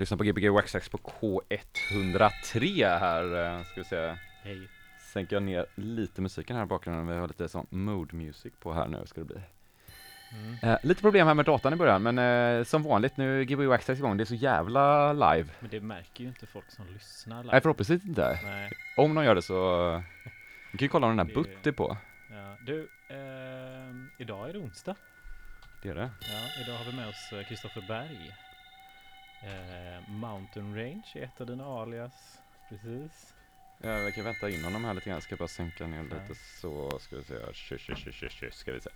lyssnar på Gbg Waxax på K103 här, eh, ska vi se. Hej. Sänker jag ner lite musiken här i bakgrunden, vi har lite sån mode music på här nu ska det bli. Mm. Eh, lite problem här med datan i början, men eh, som vanligt nu Gbg Waxax igång, det är så jävla live. Men det märker ju inte folk som lyssnar live. Nej förhoppningsvis inte. Nej. Om de gör det så, eh, vi kan ju kolla om den här Butt är på. Ja. Du, ehm, idag är det onsdag. Det är det. Ja, idag har vi med oss eh, Kristoffer Berg. Eh, Mountain Range är ett av dina alias. Precis. Ja, vi kan vänta in honom här lite grann, ska bara sänka ner Ja. lite så, ska vi se, tjus, tjus, tjus, ska vi se.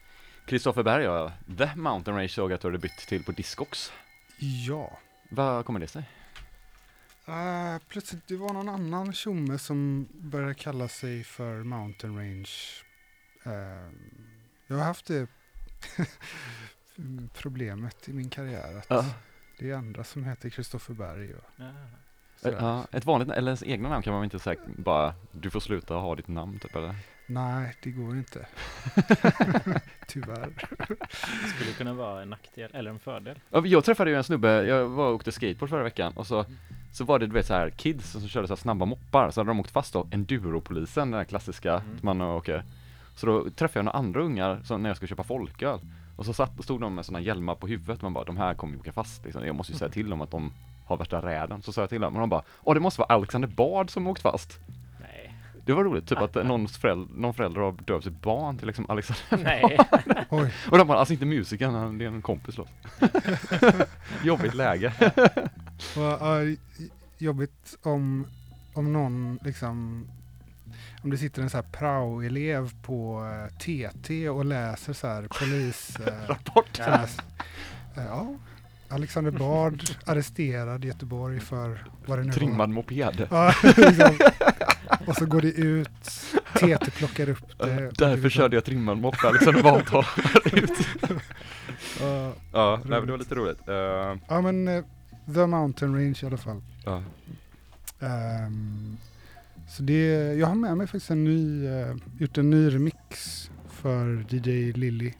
Kristoffer Berg, ja, The Mountain Range såg att du hade bytt till på Discogs. Ja. Vad kommer det sig? Uh, plötsligt, det var någon annan tjomme som började kalla sig för Mountain Range. Eh, jag har haft det problemet i min karriär att Ja. Det är andra som heter Kristoffer Berg och Ja. ett vanligt, eller ens egna namn kan man väl inte säga bara, du får sluta ha ditt namn typ eller? Nej, det går inte. Tyvärr. Det skulle kunna vara en nackdel eller en fördel. Ja, Jag träffade ju en snubbe, jag var och åkte skateboard förra veckan och så, så var det du vet så här kids som körde så här snabba moppar, så hade de åkt fast då, enduropolisen, den här klassiska, Mm. man åker. Så då träffade jag några andra ungar som när jag skulle köpa folköl. Och så satt, stod de med sådana hjälmar på huvudet, man bara de här kommer ju åka fast liksom. Jag måste ju säga till dem att de har värsta räden. Så sa jag till dem, och de bara Åh det måste vara Alexander Bard som åkt fast. Nej. Det var roligt, typ att någon förälder, någon förälder har döpt sitt barn till liksom Alexander Nej. Oj, Och de bara, alltså inte musikern, han- det är en kompis då. Jobbigt läge. jobbigt om, om någon liksom om det sitter en så här prao-elev på eh, TT och läser så här polis... eh, Rapport. Så här, ja, Alexander Bard arresterad i Göteborg för vad det nu Trimmad moped. var. Ja, liksom. Och så går det ut, TT plockar upp det. och det Därför liksom- körde jag trimmad moppe, Alexander Bard tar ut. Ja, Ja, nej men det var lite roligt. Eh, ja men eh, The Mountain Range i alla fall. ja. Så det, jag har med mig faktiskt en ny, eh, gjort en ny remix för DJ Lilly.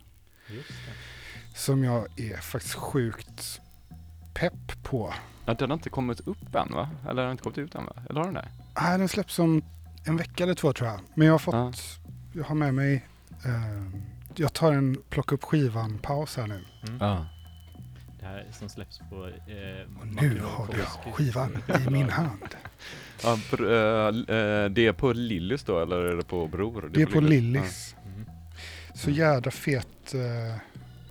Som jag är faktiskt sjukt pepp på. ja, den har inte kommit upp än va? Eller har den inte kommit ut än va? Eller har den det? Nej, den släpps om en vecka eller två tror jag. Men jag har fått, jag har med mig, ehm, jag tar en plocka upp skivan paus här nu. Mm. Ja. Det här som släpps på... Eh, Och nu har jag skivan i min hand. ja eh, eh, det är på Lillys då, eller är det på Bror? Det är på Lillys. Mm. Så jädra fet eh, Ja,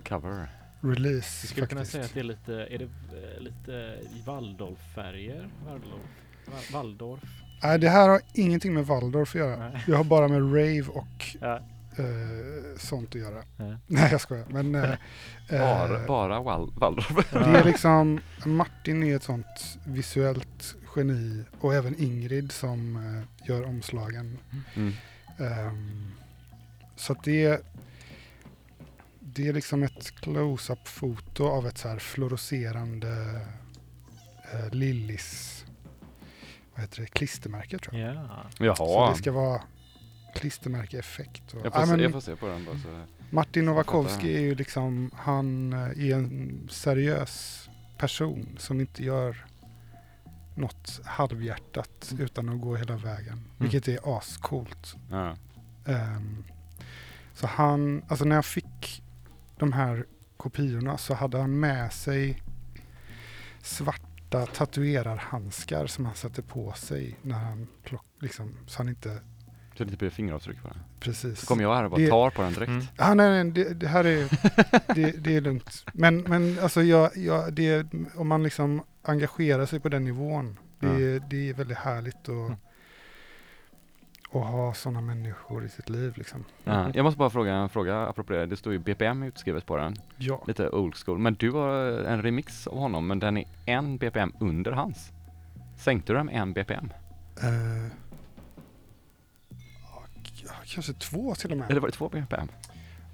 cover. release Vi skulle kunna faktiskt. säga att det är lite, är det eh, lite Waldorf-färger? Waldorf? Nej, det här har ingenting med Waldorf att göra. Nej. Det har bara med rave och Ja. Eh, sånt att göra. Ja. Nej, jag skojar. Men eh, Bara, eh, bara Wal- Waldorf. det är liksom, Martin är ett sånt visuellt geni och även Ingrid som eh, gör omslagen. Mm. Ehm, så att det är, det är liksom ett close-up foto av ett så här fluorescerande eh, Lillis, vad heter det, klistermärke tror jag. Ja. Så Jaha. det ska vara klistermärkeeffekt. Och, Jag får, se, jag får se på den bara så. Martin. Novakovsky är ju liksom, han eh, är en seriös person som inte gör något halvhjärtat Mm. utan att gå hela vägen. Vilket är ascoolt. Ja. Ehm, så han, alltså när jag fick de här kopiorna så hade han med sig svarta tatuerarhandskar som han satte på sig när han plock, liksom, så han inte Så det inte blir fingeravtryck på den. precis. Så kommer jag här och bara Det- tar på den direkt. Mm. Ja, nej, nej det, det här är, det, det är lugnt. Men, men alltså jag, jag, det, om man liksom engagerar sig på den nivån, det, det är väldigt härligt att, Mm. att ha sådana människor i sitt liv liksom. Ja. Jag måste bara fråga en fråga apropå det. Det står ju BPM utskrivet på den. Ja. Lite old school. Men du har en remix av honom, men den är en BPM under hans. Sänkte du den med en BPM? Eh, ja, k- kanske två till och med. Eller var det två BPM?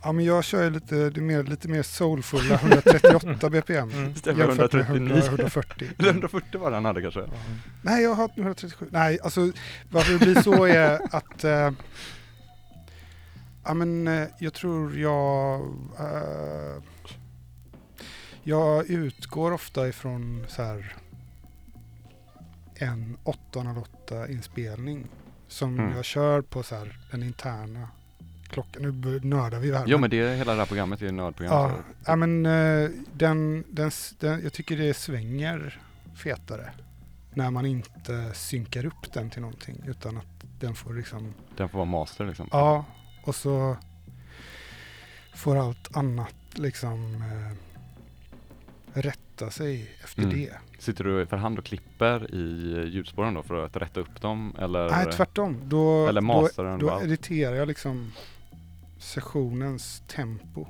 Ja, men jag kör ju lite, det mer, lite mer soulfulla 138 bpm. Mm. Med 139. 100, 140. Eller 140 var det han hade kanske? Nej, jag har 137. Nej, alltså varför det blir så är att eh, ja, men, eh, jag tror jag eh, jag utgår ofta ifrån så här en 808 inspelning som Mm. jag kör på så här den interna klockan. Nu nördar vi här. Jo men det är hela det här programmet är ju nördprogram. ja, ja, men eh, den, den, den, jag tycker det svänger fetare när man inte synkar upp den till någonting utan att den får liksom Den får vara master liksom. Ja, och så får allt annat liksom eh, rätta sig efter Mm. det. Sitter du för hand och klipper i ljudspåren då för att rätta upp dem eller? Nej, tvärtom. Då, Eller då, den då bara? editerar jag liksom sessionens tempo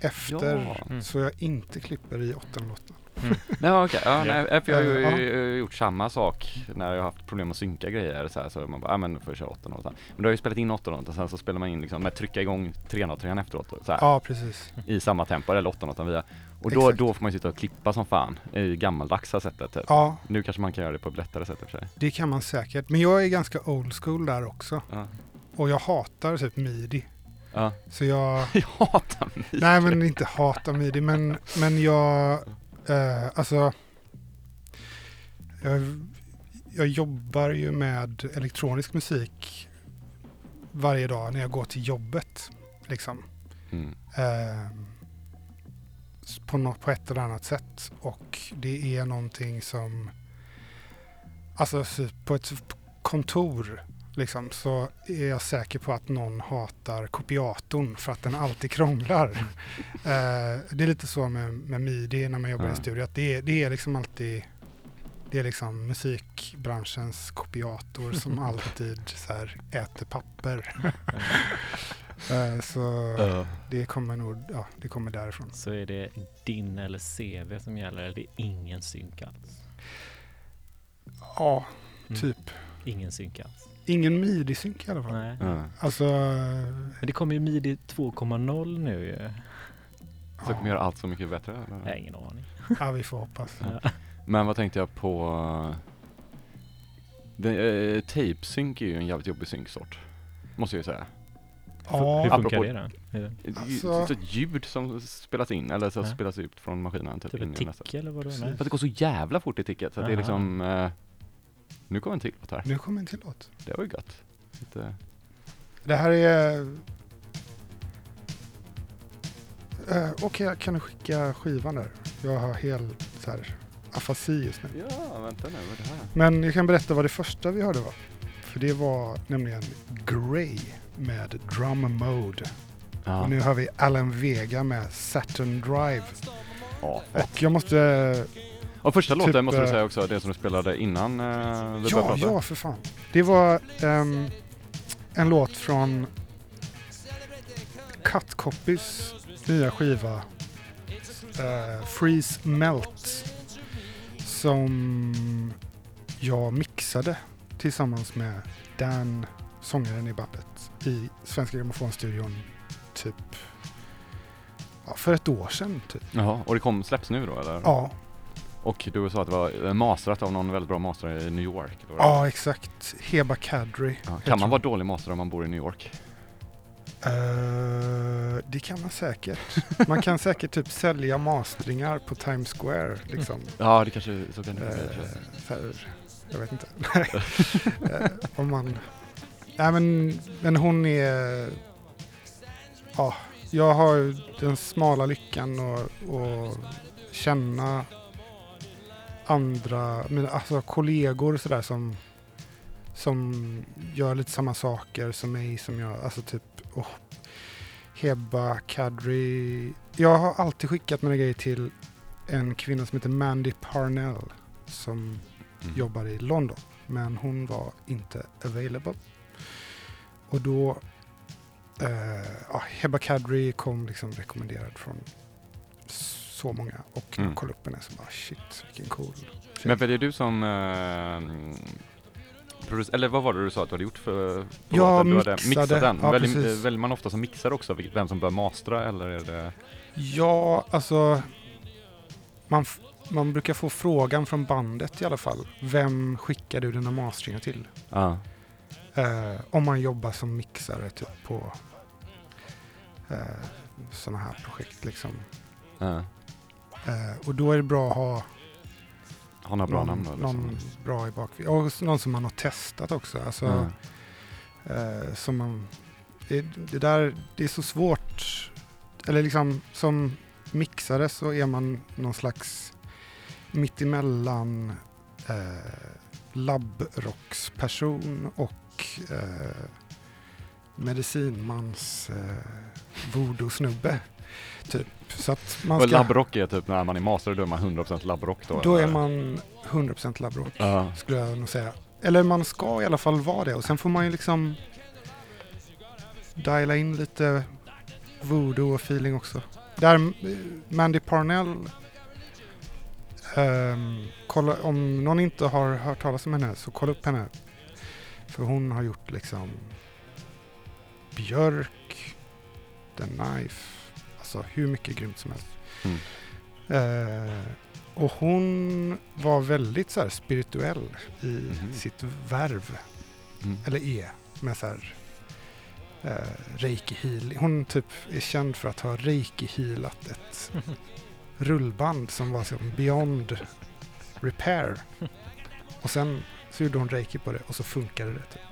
efter Ja. Mm. så jag inte klipper i 808. Nej okej, ja, nej, för jag har ju Ja. eh, gjort samma sak när jag har haft problem att synka grejer så här, så man bara, ja men då får jag köra 808. Men då har jag ju spelat in 808 och sen så spelar man in liksom med trycka igång 303 efteråt så här, Ja, precis. i samma tempo eller 808 via. Och då, Exakt. då får man ju sitta och klippa som fan i gammaldags sättet typ. Ja, Nu kanske man kan göra det på ett lättare sätt i och för sig. det kan man säkert. Men jag är ganska old school där också. Ja. Och jag hatar typ midi. Ja. Så jag... Jag hatar mig. Nej men inte hata midi men, men jag, eh, alltså jag, jag jobbar ju med elektronisk musik varje dag när jag går till jobbet. Liksom. Mm. Eh, på, något, på ett eller annat sätt. Och det är någonting som, alltså så på ett kontor liksom, så är jag säker på att någon hatar kopiatorn för att den alltid krånglar. Eh, det är lite så med, med midi när man jobbar i Ja. en studio. Att det, är, det är liksom alltid det är liksom musikbranschens kopiator som alltid så här äter papper. Eh, så det kommer nog, ja, det kommer därifrån. Så är det din eller CV som gäller eller det är ingen synk alls? Ja, Mm. typ. Ingen synk alls? Ingen midi-synk i alla fall. Nej. Ja. Alltså, Men det kommer ju midi 2.0 nu ju. Så kommer göra allt så mycket bättre. Jag har Eller? ingen aning. ja, vi får hoppas. Men vad tänkte jag på? Det, eh, tape sync är ju en jävligt jobbig synksort. Måste jag ju säga. Hur Ja, funkar apropå- det då? Är det Det är Alltså- ett ljud som spelas in, eller så Ja. spelas ut från maskinen. Typ typ in ett i nästa. tick eller? Precis. Nej. För att det går så jävla fort i ticket så att det är Aha. liksom eh, Nu kommer en till låt här. nu kommer en till låt. Det var ju gött. Lite, Det här är... Uh, Okej, kan du skicka skivan där? Jag har helt så här afasi just nu. ja, vänta nu, vad är det här? Men jag kan berätta vad det första vi hörde var. För det var nämligen Grey med Drum Mode. Ja, Och nu har vi Alan Vega med Saturn Drive. ja. Och jag måste... Och första typ, låten måste du eh, säga också, det som du spelade innan eh, vi Ja, ja för fan. Det var ehm, en låt från Cut Copies nya skiva eh, Freeze Melt som jag mixade tillsammans med Dan, sångaren i bandet, i Svenska Grammofonstudion typ ja, för ett år sedan. Typ. Jaha, och det kom, släpps nu då eller? Ja, Och du sa att det var masterat av någon väldigt bra master i New York? var? ja, exakt. Heba Kadri. Ja, Kan man vara dålig master om man bor i New York? Eh, det kan man säkert. Man kan säkert typ sälja mastringar på Times Square. Liksom. Ja, det kanske, så kan det för, jag vet inte. Eh, om man... Nej men, men hon är... Ja, jag har den smala lyckan att känna andra, mina, alltså kollegor och sådär som, som gör lite samma saker som mig som jag, alltså typ oh, Heba, Kadri. Jag har alltid skickat mina grejer till en kvinna som heter Mandy Parnell som Mm. jobbar i London. Men hon var inte available. Och då, eh, ja, Heba Kadri kom liksom rekommenderad från så många. Och Mm. kollade upp henne så bara shit, vilken cool tjej. Men väljer du som eh, eller vad var det du sa att du hade gjort för på Jag låten? Du mixade, mixat den. ja, väljer, precis. väljer man ofta som mixare också vem som bör mastra eller är det? Ja, alltså man, man brukar få frågan från bandet i alla fall. Vem skickar du dina mastringar till? Ja. Eh, om man jobbar som mixare typ på eh, sådana här projekt liksom. Ja. Eh, och då är det bra att ha Har några bra någon, namn då? eller någon bra i bak. Och någon som man har testat också. Alltså, eh, som man, det, det där, det är så svårt. Eller liksom som mixare så är man någon slags mittemellan eh, labbrocksperson och eh, medicinmans eh, voodoo-snubbe. Typ. Så att man ska, labbrock är typ när man är master, då är man 100% labbrock då? då är eller? man 100% labbrock Ja. skulle jag nog säga. Eller man ska i alla fall vara det och sen får man ju liksom diala in lite voodoo och feeling också. Där eh, Mandy Parnell, ehm, kolla, om någon inte har hört talas om henne så kolla upp henne. För hon har gjort liksom Björk, The Knife, alltså hur mycket grymt som helst. Mm. Eh, och hon var väldigt så här spirituell i Mhm. sitt värv, Mm. eller är, med så här eh, reiki healing. Hon typ är känd för att ha reiki healat ett rullband som var som beyond repair. Och sen så gjorde hon reiki på det och så funkade det. Typ.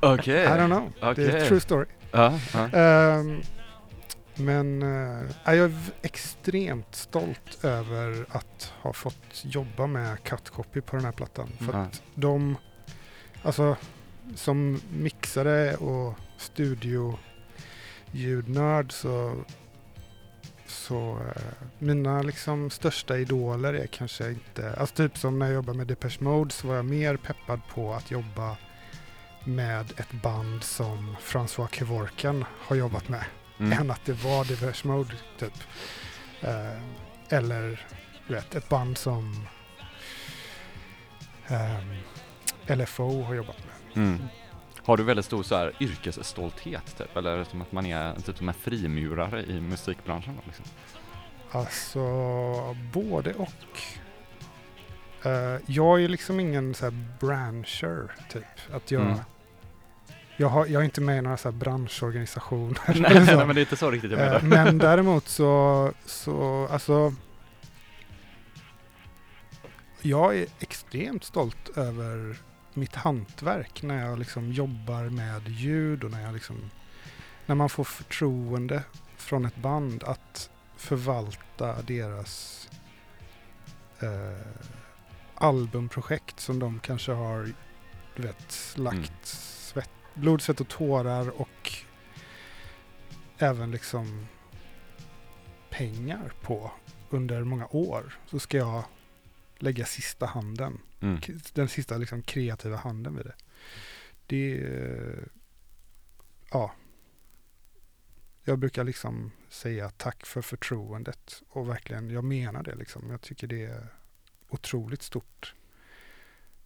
Okej. I don't know. Det är true story. Ja, ja. Ehm, men eh, jag är extremt stolt över att ha fått jobba med cut copy på den här plattan. För att de, alltså som mixare och studio ljudnörd så, så eh, mina liksom största idoler är kanske inte, alltså typ som när jag jobbade med Depeche Mode så var jag mer peppad på att jobba med ett band som François Kevorkian har jobbat med Mm. än att det var Depeche Mode typ. Eh, eller du vet, ett band som ehm, LFO har jobbat med. Mm. Har du väldigt stor så här, yrkesstolthet typ? Eller som att man är typ som en frimurare i musikbranschen? Liksom? Alltså både och. Eh, jag är liksom ingen så här brancher typ. Att jag, Mm. jag, har, jag är inte med i några så här branschorganisationer. nej, så. nej, men det är inte så riktigt jag menar. Eh, Men däremot så, så, alltså. Jag är extremt stolt över mitt hantverk när jag liksom jobbar med ljud och när jag liksom, när man får förtroende från ett band att förvalta deras eh, albumprojekt som de kanske har, du vet, lagt Mm. svett, blod, svett och tårar och även liksom pengar på under många år så ska jag lägga sista handen, Mm. den sista liksom kreativa handen vid det. Det, ja. Jag brukar liksom säga tack för förtroendet och verkligen, jag menar det liksom. Jag tycker det är otroligt stort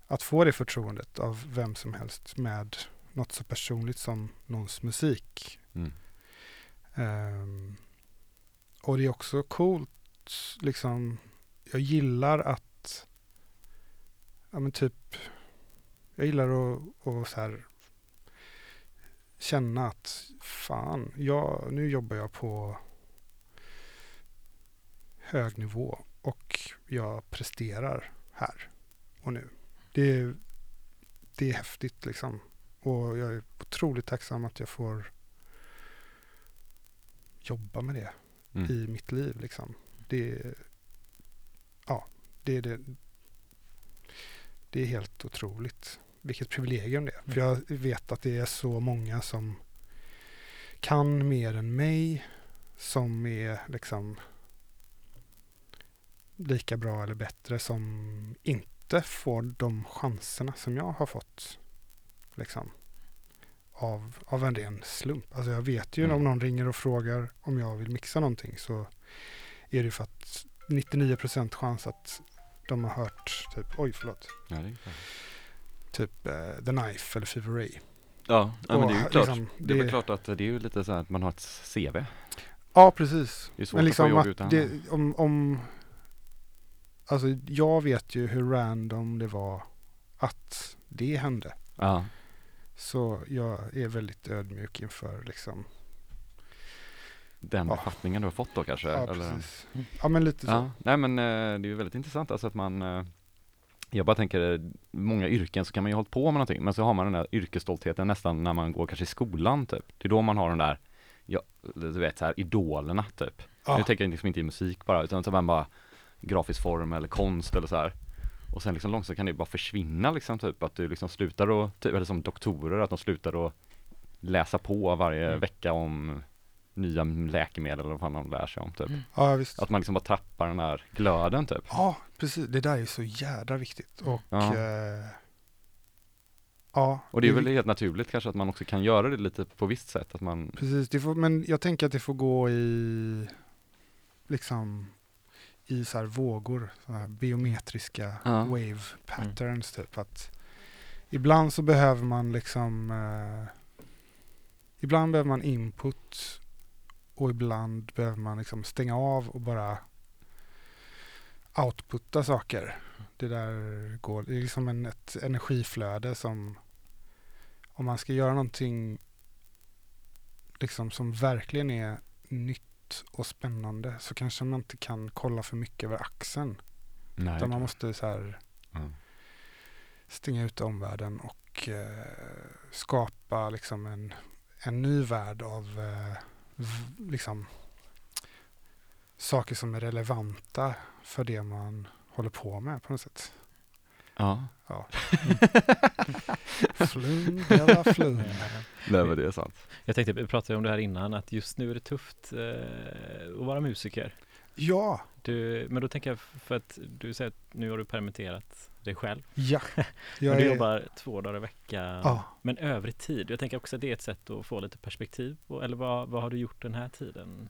att få det förtroendet av vem som helst med något så personligt som någons musik. Mm. Ehm, och det är också coolt, liksom, jag gillar att, ja men typ, jag gillar att, att så här känna att fan, jag, nu jobbar jag på hög nivå och jag presterar här och nu. Det är, det är häftigt liksom. Och jag är otroligt tacksam att jag får jobba med det Mm. i mitt liv. Liksom. Det, ja, det, är det, det är helt otroligt vilket privilegium det är. För jag vet att det är så många som kan mer än mig, som är liksom lika bra eller bättre, som inte får de chanserna som jag har fått. Liksom. Av, av en ren slump. Alltså jag vet ju Mm. om någon ringer och frågar om jag vill mixa någonting så är det för att 99% chans att de har hört typ, oj förlåt, Ja, är typ eh, The Knife eller Fever Ray. Ja, ja men det är ju klart. liksom, det är väl det- klart att det är ju lite så här att man har ett CV. Ja, precis. Det är svårt Men att liksom få jobb att utan. det, om, om, alltså jag vet ju hur random det var att det hände. Ja. Så jag är väldigt ödmjuk inför liksom den Ja. befattningen du har fått då kanske? Ja, eller? precis. Ja, men lite så. Ja, nej men eh, det är ju väldigt intressant alltså att man eh, Jag bara tänker, eh, många yrken så kan man ju hålla på med någonting, men så har man den där yrkesstoltheten nästan när man går kanske i skolan typ. Det är då man har den där, ja, du vet så här idolerna typ. Ja. Nu tänker jag liksom inte i musik bara, utan så man bara grafisk form eller konst eller så här. Och sen liksom långsamt kan det bara försvinna liksom typ, att du liksom slutar och, typ, eller som doktorer, att de slutar att läsa på varje Mm. vecka om nya läkemedel eller vad fan de lär sig om typ. Mm. Ja, visst. Att man liksom bara tappar den där glöden typ. Ja, precis. Det där är så jädra viktigt. Och Ja. eh, ja, Och det är väl helt naturligt kanske att man också kan göra det lite på visst sätt, att man, Precis, det får, men jag tänker att det får gå i liksom i så här vågor, så här biometriska Ja. wave patterns typ. Att ibland så behöver man liksom eh, ibland behöver man input och ibland behöver man liksom stänga av och bara outputta saker. Det där går, det är liksom en, ett energiflöde som om man ska göra någonting liksom som verkligen är nytt och spännande så kanske man inte kan kolla för mycket över axeln. nej. Utan man måste så här Ja. stänga ut omvärlden och eh, skapa liksom en, en ny värld av eh, liksom saker som är relevanta för det man håller på med på något sätt. Ja, Flum, jävla flum. nej men det är sant. Jag tänkte, vi pratade om det här innan, att just nu är det tufft eh, att vara musiker. Ja, Du, men då tänker jag, för att du säger att nu har du permitterat dig själv. ja. Jag du är, jobbar två dagar i veckan. ja. Men övrig tid, jag tänker också att det är ett sätt att få lite perspektiv på, eller vad, vad har du gjort den här tiden?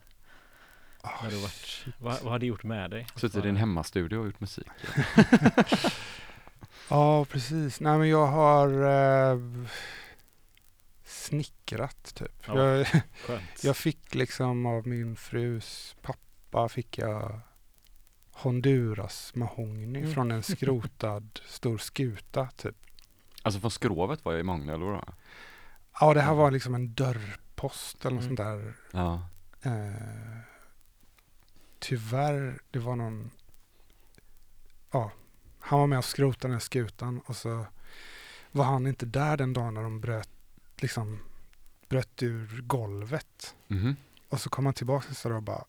Ah, När du varit, vad, vad har det gjort med dig? Suttit i din hemmastudio och gjort musik. Ja, precis. Nej, men jag har eh, snickrat typ. Ja. Jag, Skönt. jag fick liksom av min frus pappa fick jag Honduras mahogny Mm. från en skrotad stor skuta typ. Alltså från skrovet var jag i eller vadå? Ja, det här var liksom en dörrpost eller något Mm. sånt där. Ja. Eh, tyvärr, det var någon... Ja, han var med och skrotade den här skutan och så var han inte där den dagen när de bröt, liksom, bröt ur golvet. Mhm. Och så kom han tillbaka nästa dag och bara "Va-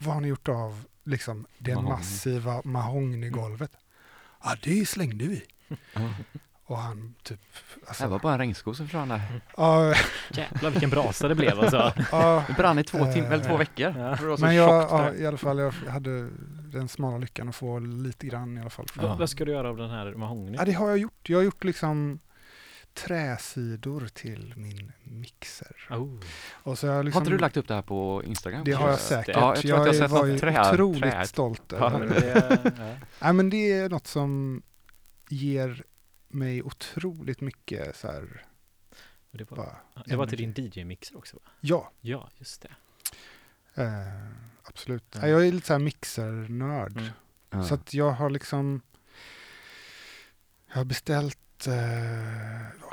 Vad har ni gjort av liksom, det Mahogny." massiva mahognygolvet? Ja, det slängde vi. Och han typ... Alltså, Det var bara en regnsko som försvann där. ja, Jävlar vilken brasa det blev alltså. ja, Det brann i två timmar, eller två Eh, veckor. ja. Men jag, ja, i alla fall, jag hade den smala lyckan att få lite grann i alla fall. Ja. Vad, vad ska du göra av den här mahogny? Ja, det har jag gjort. Jag har gjort liksom träsidor till min mixer. Oh. Och så har jag Har liksom, inte du lagt upp det här på Instagram? Det har jag säkert. Ja, jag jag har sett var trä- otroligt träd. stolt Ja, över Men det. ja. Men det är något som ger mig otroligt mycket så här, det var, bara, det var till din DJ-mixer också va? ja, Ja, just det. eh, absolut. Ja. Jag är lite så här mixernörd. Mm. Så att jag har liksom, jag har beställt, eh,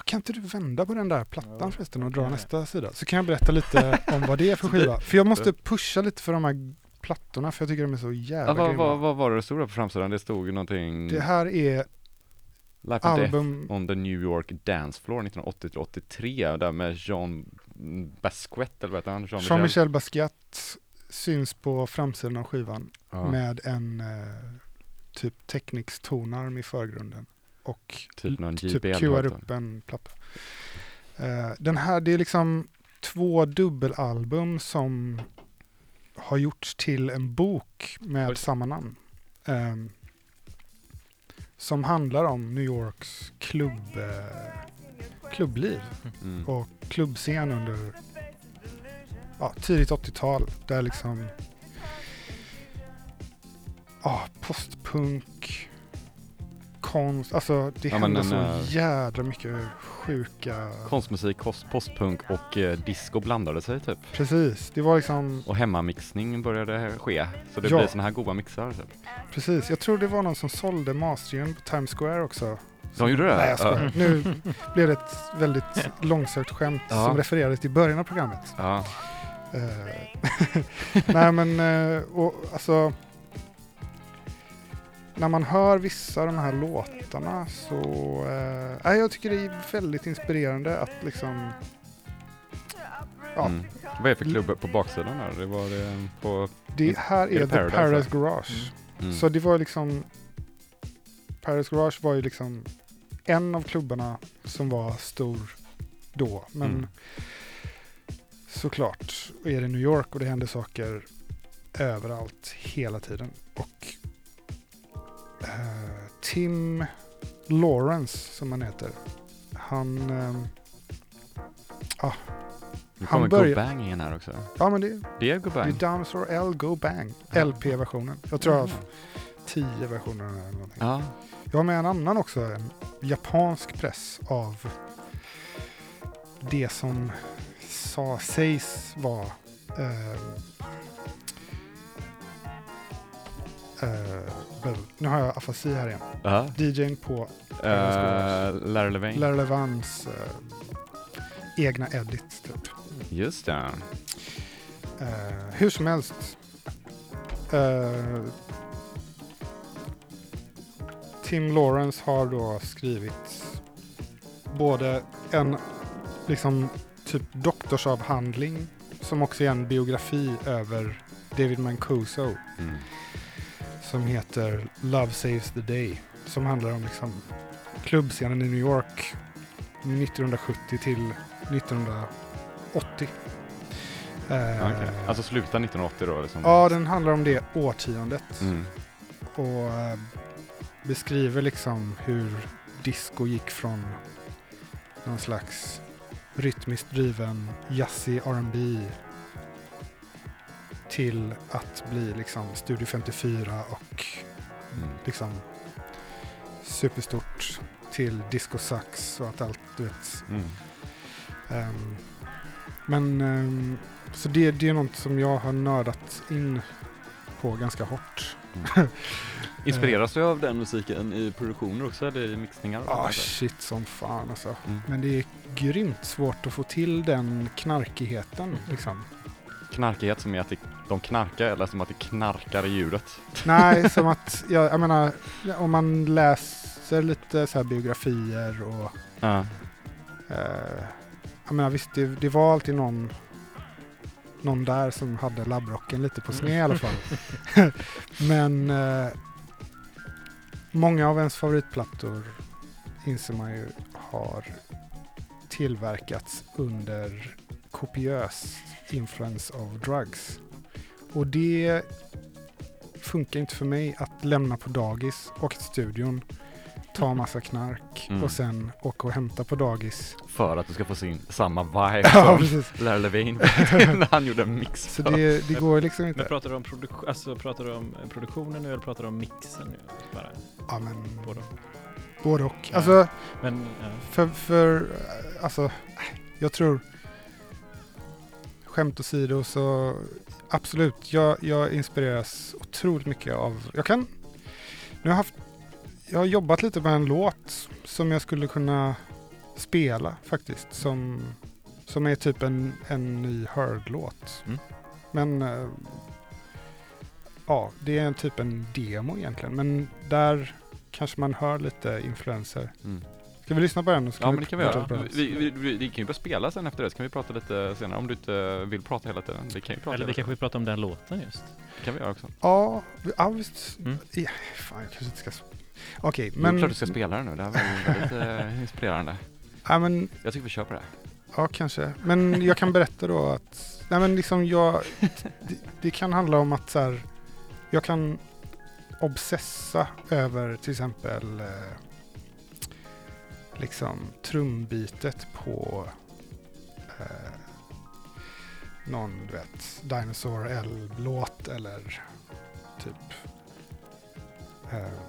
kan inte du vända på den där plattan Ja, förresten och dra nästa sida? Så kan jag berätta lite om vad det är för skiva. För jag måste pusha lite för de här plattorna för jag tycker de är så jävla Ja, vad, grymma. vad, vad var det där på framsidan? Det stod någonting Det här är Life and Death album, on the New York Dance Floor 1980-83 där med Jean Basquiat eller vad heter han? Jean-Michel? Jean-Michel Basquiat syns på framsidan av skivan Ja, med en eh, typ Technics tonarm i förgrunden. Och typ någon typ högtalare. upp en platta. Eh, den här, det är liksom två dubbelalbum som har gjorts till en bok med Oj. samma namn. Ehm, som handlar om New Yorks klubb, eh, klubbliv Mm. och klubbscen under ja, tidigt 80-tal. Där liksom ja, postpunk, konst, alltså det Ja, men hände den, så eh, jädra mycket sjuka... Konstmusik, postpunk och eh, disco blandade sig typ. Precis, det var liksom, Och hemmamixning började ske. Så det Ja. blir såna här goda mixar. Typ. precis. Jag tror det var någon som sålde masteringen på Times Square också. De gjorde det? Nej, jag skojar. Ja. Nu blev det ett väldigt långsökt skämt Ja. som refererades till början av programmet. Eh, Nej men, eh, och alltså när man hör vissa av de här låtarna så, eh, jag tycker det är väldigt inspirerande att liksom, ja, Mm. Vad är det för klubb på baksidan här? Det var det på... det här Är är, det The Paradise, Paradise Mm. Garage. Mm. Så det var liksom, Paradise Garage var ju liksom en av klubbarna som var stor då. Men Mm. såklart är det New York och det händer saker överallt hela tiden. Och eh, Tim Lawrence som han heter, han, ehm, Nu han kommer börjar- Go Bang in här också. ja men det, Det är Go det är Bang. Dinosaur L Go Bang, LP-versionen. Jag tror jag har tio versioner eller någonting. Ja. Jag har med en annan också, en japansk press av det som sa, sägs vara eh, väl, nu har jag afasi här igen. Ja. DJn på Uh, Larry Levine. Larry Levans eh, egna edit typ. Just det. Eh, hur som helst. eh, Tim Lawrence har då skrivit både en liksom typ doktorsavhandling som också är en biografi över David Mancuso Mm. Som heter Love Saves the Day som handlar om liksom klubbscenen i New York 1970 till 1980. Eh, Okej. Alltså sluta 1980 då? Liksom. Ja, den handlar om det årtiondet Mm. och eh, beskriver liksom hur disco gick från någon slags rytmiskt driven jazzig R&B till att bli liksom Studio 54 och Mm. liksom superstort till disco sax och att allt, du vet. Mm. ehm, men ehm, så det, det är något som jag har nördat in på ganska hårt. Inspireras du av den musiken i produktioner också eller i mixningar? och Ah shit som fan alltså. Mm. Men det är grymt svårt att få till den knarkigheten liksom. Knarkighet som är att det, de knarkar eller som att det knarkar i ljudet? Nej, som att, jag, jag menar, om man läser lite så här biografier och Ja. eh, jag menar visst, det, det var alltid någon någon där som hade labbrocken lite på sned i alla fall. Men eh, många av ens favoritplattor inser man ju har tillverkats under kopiös influens av drugs. Och det funkar inte för mig att lämna på dagis, åka till studion, ta massa knark Mm. och sen åka och hämta på dagis. För att du ska få sin samma vibe Ja, som precis. Larry Levine när han gjorde en mix. Så det, det går liksom Men inte. pratar du om, produk- alltså, pratar du om produktionen nu eller pratar du om mixen nu? Bara, Ja, men både. både och. Ja. Alltså, Men, ja. för, för alltså, jag tror, skämt åsido så absolut, jag, jag inspireras otroligt mycket av, jag kan, nu har jag haft, jag har jobbat lite med en låt som jag skulle kunna spela faktiskt, som, som är typ en, en ny Heard-låt. Mm. Men eh, ja, det är en typ en demo egentligen, men där kanske man hör lite influenser. Mm. Ska vi lyssna på den? så Ja men det kan vi göra. Vi, vi, vi, vi kan ju börja spela sen efter det, så kan vi prata lite senare om du inte vill prata hela tiden. Vi kan ju prata Eller vi kanske vill prata om den låten just. Det kan vi göra också. Ja, vi- ja visst. Mm. Ja, fan, jag kanske inte ska... Okej, Men... men... Jo, klart du ska spela den nu. Det här var väldigt eh, inspirerande. Ja, men, Jag tycker vi kör på det. ja, kanske. Men jag kan berätta då att... Nej, men liksom jag... Det, det kan handla om att så här... Jag kan obsessa över till exempel... Liksom trumbitet på... Eh, någon, du vet, Dinosaur L-låt eller typ... Eh,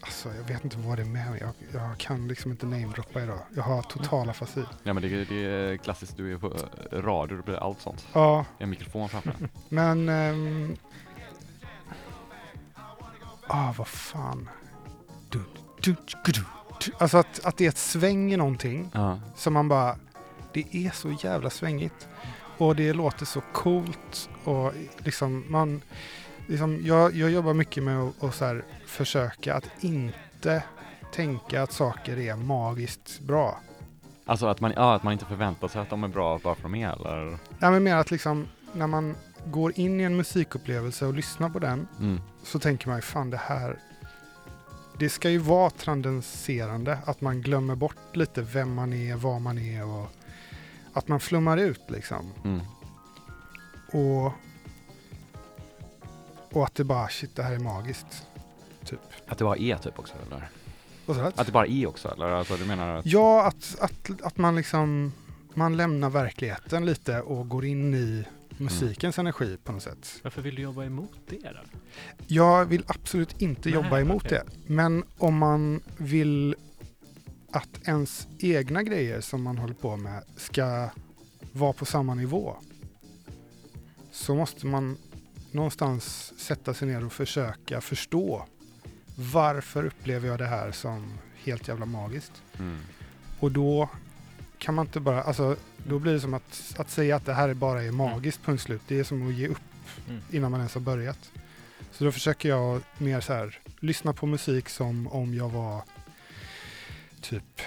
alltså jag vet inte vad det är med mig. Jag, jag kan liksom inte namedroppa idag. Jag har total afasi. Ja men det, det är klassiskt, du är på radio, det blir allt sånt. Ja, En mikrofon framför men... ehm, ah, vad fan. Du, du, du, du. Alltså att, att det är ett sväng i någonting Ja. som man bara... Det är så jävla svängigt. Och det låter så coolt och liksom man, liksom, jag, jag jobbar mycket med att, att så här, försöka att inte tänka att saker är magiskt bra. Alltså att man, ja, att man inte förväntar sig att de är bra bara för de är eller? Ja, men mer att liksom när man går in i en musikupplevelse och lyssnar på den Mm. så tänker man ju fan det här det ska ju vara transcenderande, att man glömmer bort lite vem man är, vad man är och att man flummar ut liksom. Mm. Och, och att det bara, shit det här är magiskt. Typ. Att det bara är typ också eller? Att det bara är också eller? Alltså du menar att? Ja, att, att, att man liksom man lämnar verkligheten lite och går in i musikens energi på något sätt. Varför vill du jobba emot det då? Jag vill absolut inte Nej, jobba emot okej. det. Men om man vill att ens egna grejer som man håller på med ska vara på samma nivå så måste man någonstans sätta sig ner och försöka förstå varför upplever jag det här som helt jävla magiskt. Mm. Och då kan man inte bara, alltså då blir det som att, att säga att det här bara är magiskt punkt slut. Det är som att ge upp Mm. innan man ens har börjat. Så då försöker jag mer så här, lyssna på musik som om jag var typ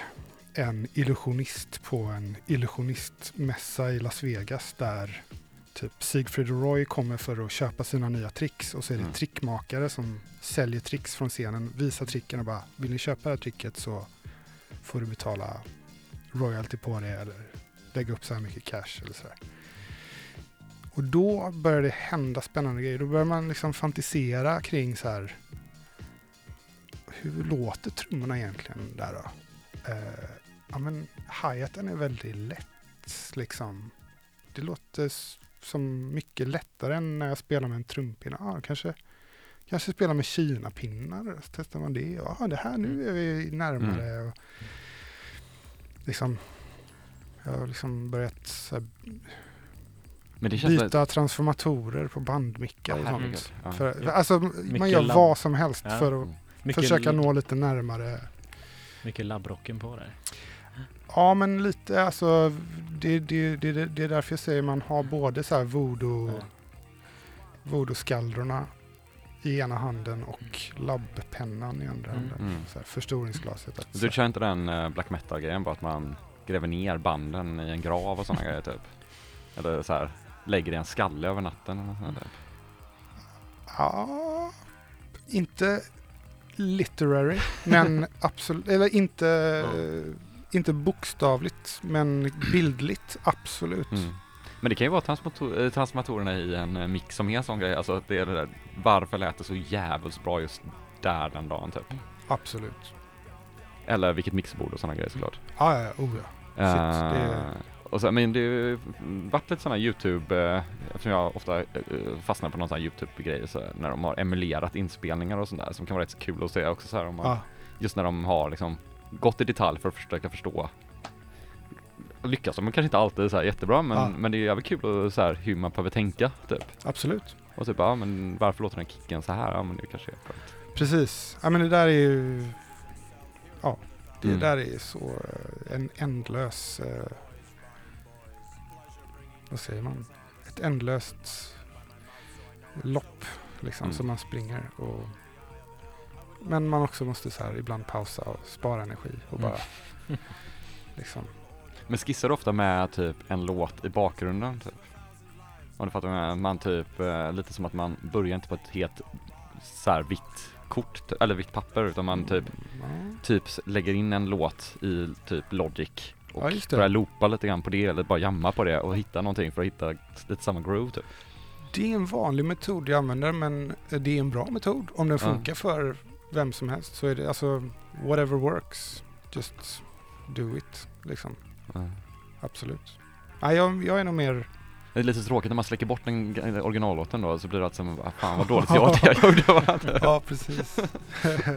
en illusionist på en illusionistmässa i Las Vegas där typ Siegfried och Roy kommer för att köpa sina nya tricks och så är det Mm. trickmakare som säljer tricks från scenen, visar tricken och bara vill ni köpa det här tricket så får du betala royalty på det eller lägga upp så här mycket cash eller sådär. Och då börjar det hända spännande grejer. Då börjar man liksom fantisera kring så här. Hur låter trummorna egentligen där då? Eh, ja men hi-haten är väldigt lätt liksom. Det låter som mycket lättare än när jag spelar med en trumpinne. Ja, kanske, kanske spela med Kina-pinnar. Så testar man det. Ja, det här nu är vi närmare. Och liksom, jag har liksom börjat så här, Men det känns byta transformatorer på bandmickar och sånt. Ja. För, alltså, man gör vad som helst Ja. för att Mm. Mycket, försöka nå lite närmare. mycket labbrocken på där. Ja, men lite alltså, det, det, det, det, det är därför jag säger man har både så här voodoo, Ja. voodoo-skallrorna i ena handen och labbpennan i andra Mm. handen. Mm. Så här, förstoringsglaset. Att, Du kör inte den eh, black metal-grejen bara att man gräver ner banden i en grav och sådana grejer typ? Eller så här lägger i en skalle över natten eller sånt där. Ja, inte literary, men absolut, eller inte, inte bokstavligt, men bildligt, absolut. Mm. Men det kan ju vara transmotor- eh, transformatorerna i en eh, mix som är en sån grej, alltså att det är det där, varför lät det så jävligt bra just där den dagen typ? Absolut. Eller vilket mixerbord och sådana grejer såklart. Ja, ja, oh ja. Shit, Eh, det- och så, men det har varit lite sådana YouTube, eh, eftersom jag ofta eh, fastnar på någon sån här YouTube-grej så när de har emulerat inspelningar och sånt där som kan vara rätt så kul att se också så här, om man, ja. just när de har liksom gått i detalj för att försöka förstå Lyckas de kanske inte alltid så här jättebra men, Ja. men det är jävligt kul att, så här, hur man behöver tänka typ. Absolut. Och typ, ja men varför låter den kicken så här? Ja men det kanske är att... Precis. Ja, men det där är ju... Ja, det Mm. där är så eh, en ändlös... eh, vad säger man? Ett ändlöst lopp liksom Mm. som man springer. Och, men man också måste så här ibland pausa och spara energi och Mm. bara liksom... Men skissar du ofta med typ en låt i bakgrunden typ? Om du fattar vad jag menar? Man typ, eh, lite som att man börjar inte på ett helt så här vitt kort, eller vitt papper utan man typ, Ja, typ lägger in en låt i typ Logic och Ja, just det. börjar loopa lite grann på det eller bara jamma på det och hitta någonting för att hitta lite samma groove typ. Det är en vanlig metod jag använder men det är en bra metod. Om den Ja. funkar för vem som helst så är det alltså whatever works. Just do it liksom. Ja. Absolut. Nej, jag, jag är nog mer... Det är lite tråkigt när man släcker bort den g- originallåten då så blir det alltså som, ah, fan vad dåligt jag, jag gjorde ja, precis.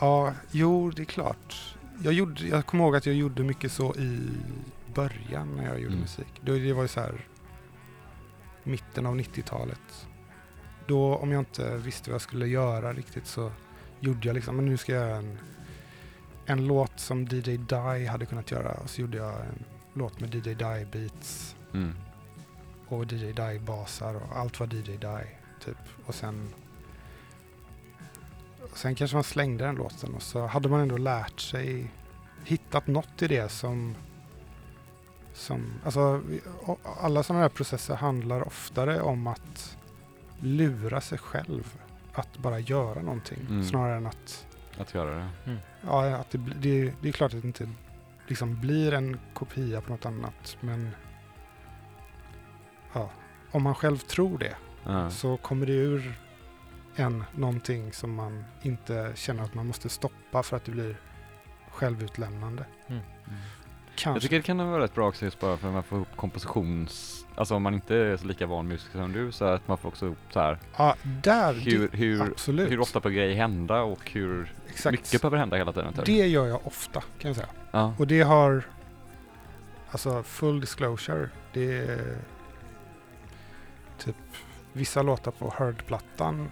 ja, jo, det är klart. Jag, gjorde, jag kommer ihåg att jag gjorde mycket så i början när jag gjorde Mm. musik. Då, det var ju så här mitten av 90-talet. Då, om jag inte visste vad jag skulle göra riktigt så gjorde jag liksom, men nu ska jag göra en, en låt som DJ Die hade kunnat göra. Och så gjorde jag en låt med DJ Die beats Mm. och DJ Die-basar och allt var DJ Die typ. Och sen sen kanske man slängde den låten och så hade man ändå lärt sig, hittat något i det som som, alltså alla sådana här processer handlar oftare om att lura sig själv att bara göra någonting Mm. snarare än att Att göra det. Ja, att det, det, det är klart att det inte liksom blir en kopia på något annat, men ja, om man själv tror det Ja. så kommer det ur en någonting som man inte känner att man måste stoppa för att det blir självutlämnande. Mm. Kanske. Jag tycker det kan vara rätt bra också just bara för att man får ihop kompositions... Alltså om man inte är så lika van musiker som du så att man får också ihop så här ja, där, hur, hur, absolut. hur ofta får grejer hända och hur Exakt. mycket behöver hända hela tiden. Det gör jag ofta kan jag säga. Ja. Och det har, alltså full disclosure, det är typ vissa låtar på Heard-plattan,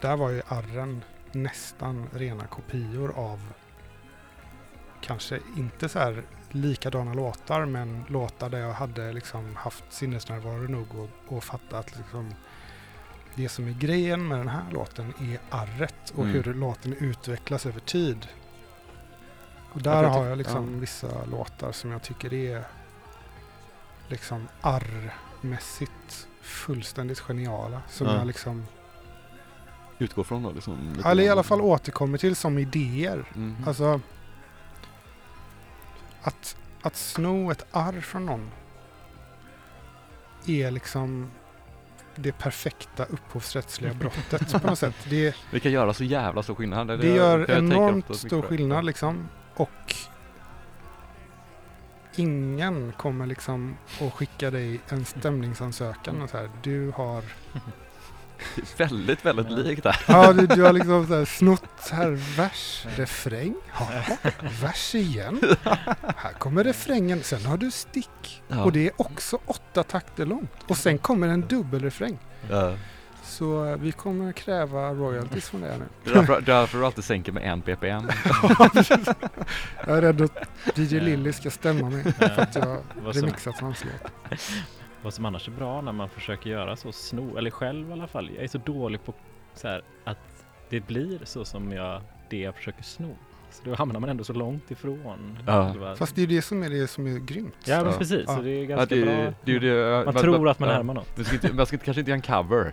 där var ju arren nästan rena kopior av kanske inte så här likadana låtar, men låtar där jag hade liksom haft sinnesnärvaro nog och, och fatta att liksom det som är grejen med den här låten är arret och Mm. hur låten utvecklas över tid. Och där jag har jag liksom ja. vissa låtar som jag tycker är liksom arrmässigt fullständigt geniala. Som Ja. jag liksom, Utgår från då liksom. lite eller i alla fall återkommer till som idéer. Mhm. Alltså att, att sno ett arr från någon är liksom det perfekta upphovsrättsliga brottet på något sätt. Det, Det kan göra så jävla stor skillnad. det jag- gör jag enormt stor det. skillnad liksom. Och ingen kommer liksom att skicka dig en stämningsansökan och så här. Du har, Det väldigt, väldigt likt där. ja du, du har liksom så här snott här vers, refräng, ja, vers igen. Här kommer refrängen, sen har du stick. Ja. Och det är också åtta takter långt. Och sen kommer en dubbelrefräng. Ja. Så eh, vi kommer kräva royalties från det här nu. Det är därför, därför du alltid sänker med en ppm. Jag är rädd att DJ Lilly ska stämma mig för att jag remixat hans låt. Vad som annars är bra när man försöker göra så sno, eller själv i alla fall. Jag är så dålig på så här, att det blir så som jag, det jag försöker sno. Så då hamnar man ändå så långt ifrån. Ja. själva- Fast det är det som är det som är grymt. ja, men Ja. precis. Ja. Så det är Ja, ganska det, bra. det ju det. Man tror att man ja. härmar något. Du ska inte, man ska kanske inte göra en cover.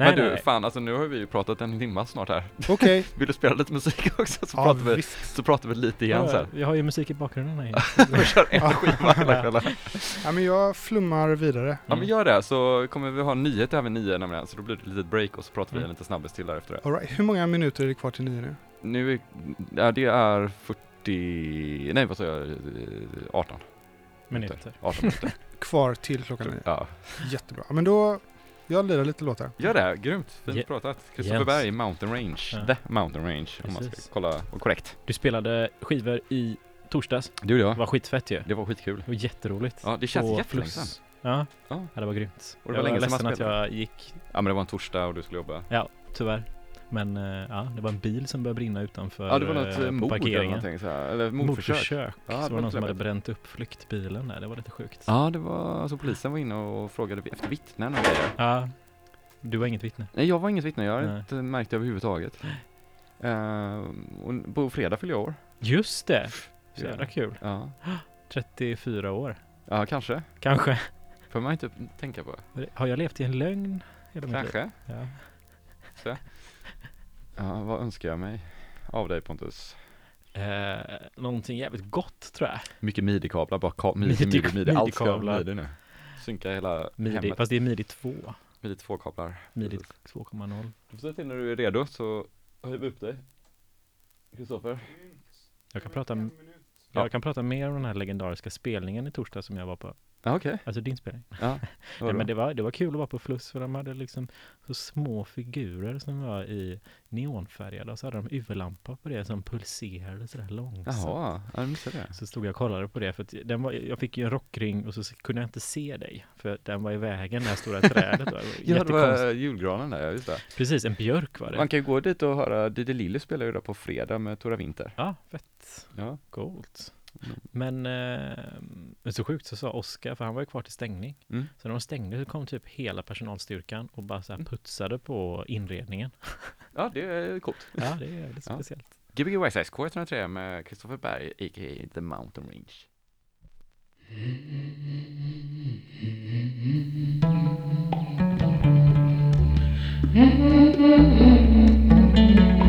Nej, men du, nej. fan alltså nu har vi ju pratat en timme snart här. Okej. Vill du spela lite musik också? Så, Ja, pratar, vi, visst. så pratar vi lite igen Ja, sen. jag har ju musik i bakgrunden här. Vi kör en skiva hela kvällen. Ja, men jag flummar vidare. Ja men gör det, så kommer vi ha en nyhet även nio nämligen, så då blir det ett litet break och så pratar vi Mm. lite snabbis till där efter det. All right. Hur många minuter är det kvar till nio nu? Nu är, ja, det är 40, nej vad sa jag, Eh, 18 Minuter. 18 minuter. Kvar till klockan nio. ja. Jättebra. Men då, jag lirar lite låtar. Gör det, grymt, fint Je- pratat. Kristoffer. Berg, Mountain Range, Ja. The Mountain Range om man Precis. ska kolla, och korrekt. Du spelade skivor i torsdags. Det gjorde Det var skitfett ju. Det var skitkul. Det var jätteroligt. Ja, det känns jättelänge sedan. Ja. Ja. ja, det var grymt. Och det var jag var länge sedan att jag gick, Ja men det var en torsdag och du skulle jobba. tyvärr. Men eh, ja, det var en bil som började brinna utanför Ja det var något eh, eh, mord eller någonting så här, eller mordförsök. Mordförsök. Ja, det så var var det någon som hade bränt upp flyktbilen där. Det var lite sjukt. Ja det var, alltså polisen var inne och frågade efter vittnen och grejer. Ja. Du var inget vittne. Nej jag var inget vittne, jag har Nej. inte märkt det överhuvudtaget. Uh, och på fredag fyller jag år. Just det! Så jävla kul. Ja, 34 år. ja kanske. Kanske. Får man inte tänka på. Har jag levt i en lögn? Kanske. Ja. Ja, vad önskar jag mig av dig Pontus? Eh, någonting jävligt gott tror jag. Mycket midi-kablar, bara ka- midi, Midi- midi, midi, allt ska vara midi-kablar. midi nu. Synka hela Midi, hemmet. fast det är midi 2. Midi 2-kablar. Midi 2,0. Du får säga till när du är redo så höjer vi upp dig. Kristoffer. Jag kan prata, Ja. jag kan prata mer om den här legendariska spelningen i torsdag som jag var på. Ja okej. Alltså din spelning. Ja. Nej, men det var, det var kul att vara på Fluss för de hade liksom så små figurer som var i neonfärgade och så hade de UV-lampa på det som pulserade sådär långsamt. Jaha, jag missade det. Så stod jag och kollade på det för att den var, jag fick ju en rockring och så kunde jag inte se dig för den var i vägen, det här stora trädet. Det var Ja det var julgranen där, ja just det. Precis, en björk var det. Man kan ju gå dit och höra, Didi Lilly spelar ju där på fredag med Tora Winter. Ja, fett. Ja. Coolt. Men eh, så sjukt så sa Oskar, för han var ju kvar till stängning. Mm. Så när de stängde så kom typ hela personalstyrkan och bara så här mm. putsade på inredningen. Ja, det är coolt. Ja, det är lite speciellt. Gbg YSS K103 med Kristoffer Berg, a.k.a. The Mountain Range. Mm.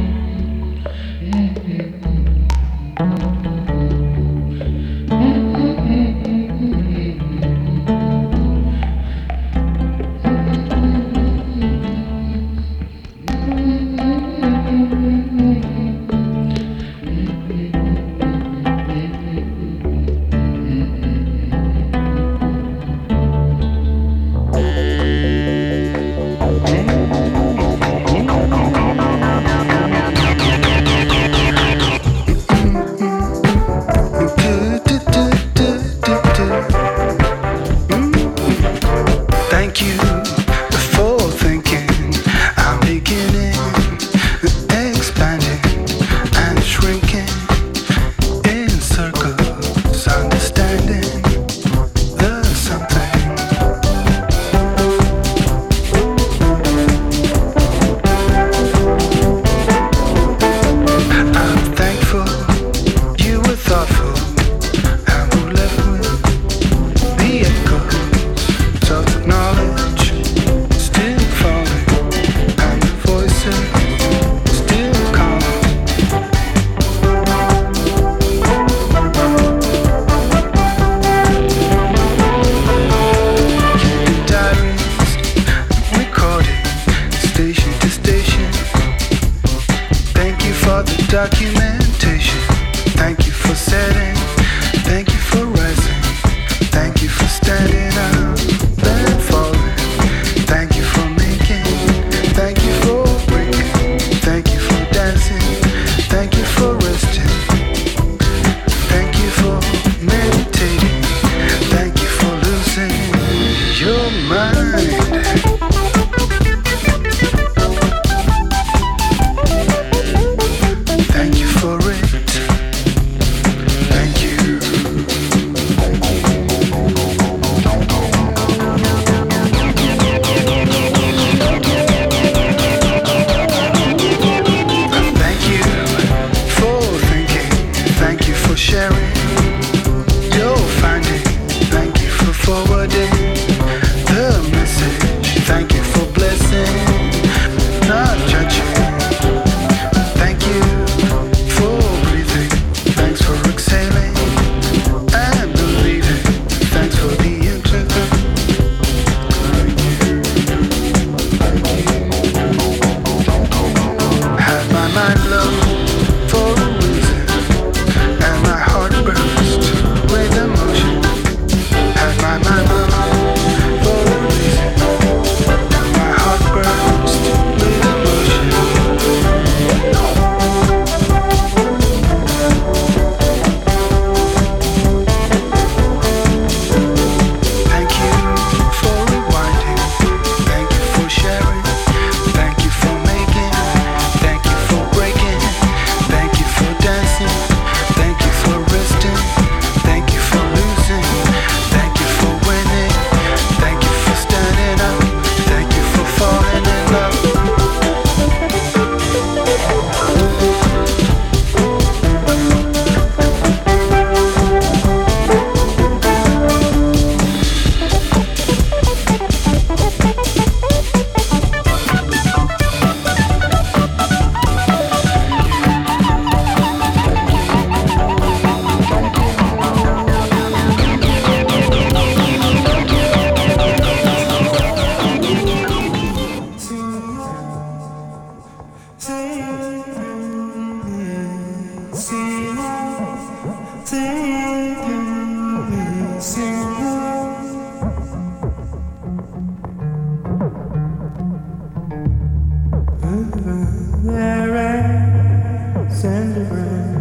there i send friend.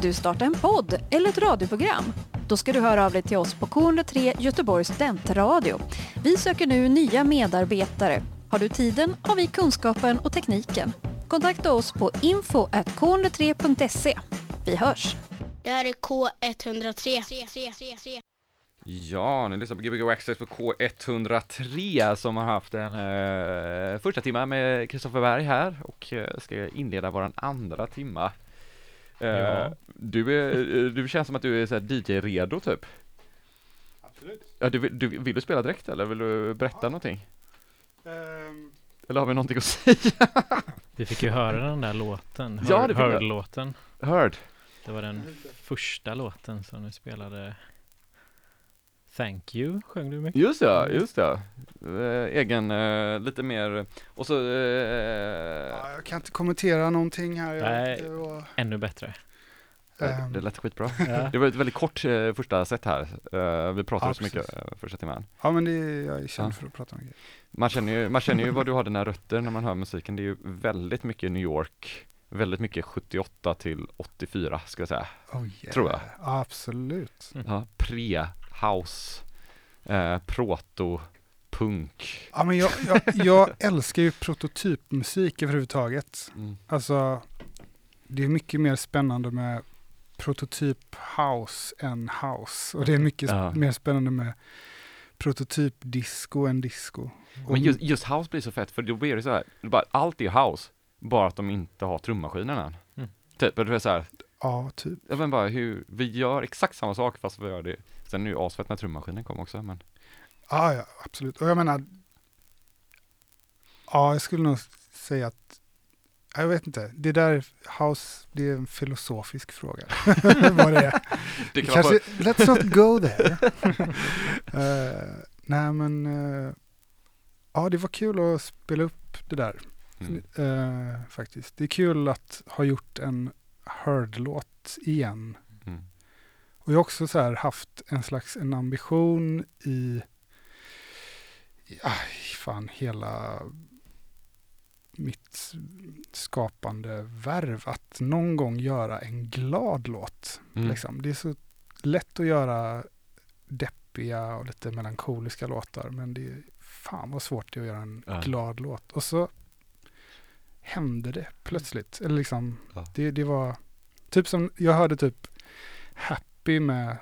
Vill du starta en podd eller ett radioprogram? Då ska du höra av dig till oss på K103 Göteborgs studentradio. Vi söker nu nya medarbetare. Har du tiden har vi kunskapen och tekniken. Kontakta oss på info.k103.se. Vi hörs! Det här är K103. Ja, ni lyssnar på Gbg Access på K103 som har haft en eh, första timma med Kristoffer Berg här och eh, ska inleda våran andra timma. Eh, Ja. du, är, eh, du känns som att du är så DJ-redo typ. Absolut. Ja, du, vill- du, vill du spela direkt eller vill du berätta någonting? Ehm, Eller har vi någonting att säga? Vi fick ju höra den där låten. Ja, Hör- det fick vi. Hörd-låten. Hörd? Det var den första låten som du spelade. Thank you sjöng du mycket. Just ja, just det. Eh, egen, eh, lite mer, och så, eh, ja, jag kan inte kommentera någonting här. Nej. det, var, Ännu bättre. ehm, det lät skitbra. Ja. Det var ett väldigt kort eh, första set här. Eh, vi pratade Ja, så mycket eh, första timmen. ja, men det, jag är känd Ja. för att prata om grejer. Man känner ju, man känner ju var du har dina rötter när man hör musiken. Det är ju väldigt mycket New York, väldigt mycket 78 till 84 ska jag säga. Oh, yeah. Tror jag. Ja, absolut. Mm. Ja, pre-house, eh, proto, punk. Ja, men jag, jag, jag älskar ju prototypmusik överhuvudtaget. Mm. Alltså, det är mycket mer spännande med prototyp house än house. Och det är mycket Ja. mer spännande med prototyp disco än disco. Och- Men just, just house blir så fett för då blir det så här, det bara, allt är house, bara att de inte har trummaskinen än. Mm. Typ, det är så här, Ja, typ. jag vet bara hur, vi gör exakt samma sak fast vi gör det, sen är det ju asfett när trummaskinen kom också men. Ja, ja, absolut. Och jag menar, ja, jag skulle nog säga att, jag vet inte, det där house, det är en filosofisk fråga. Vad det är. Det kan Kanske, vara, let's not go there. Eh, nej, men, eh, ja, det var kul att spela upp det där. mm. eh, faktiskt. Det är kul att ha gjort en Heard-låt igen. Mm. Och jag har också så här haft en slags en ambition i, i aj, fan hela mitt skapande värv att någon gång göra en glad låt. Mm. Liksom. Det är så lätt att göra deppiga och lite melankoliska låtar men det är fan vad svårt det är att göra en Ja. glad låt. Och så hände det plötsligt. Eller liksom, Ja. det, det var typ som, jag hörde typ Happy med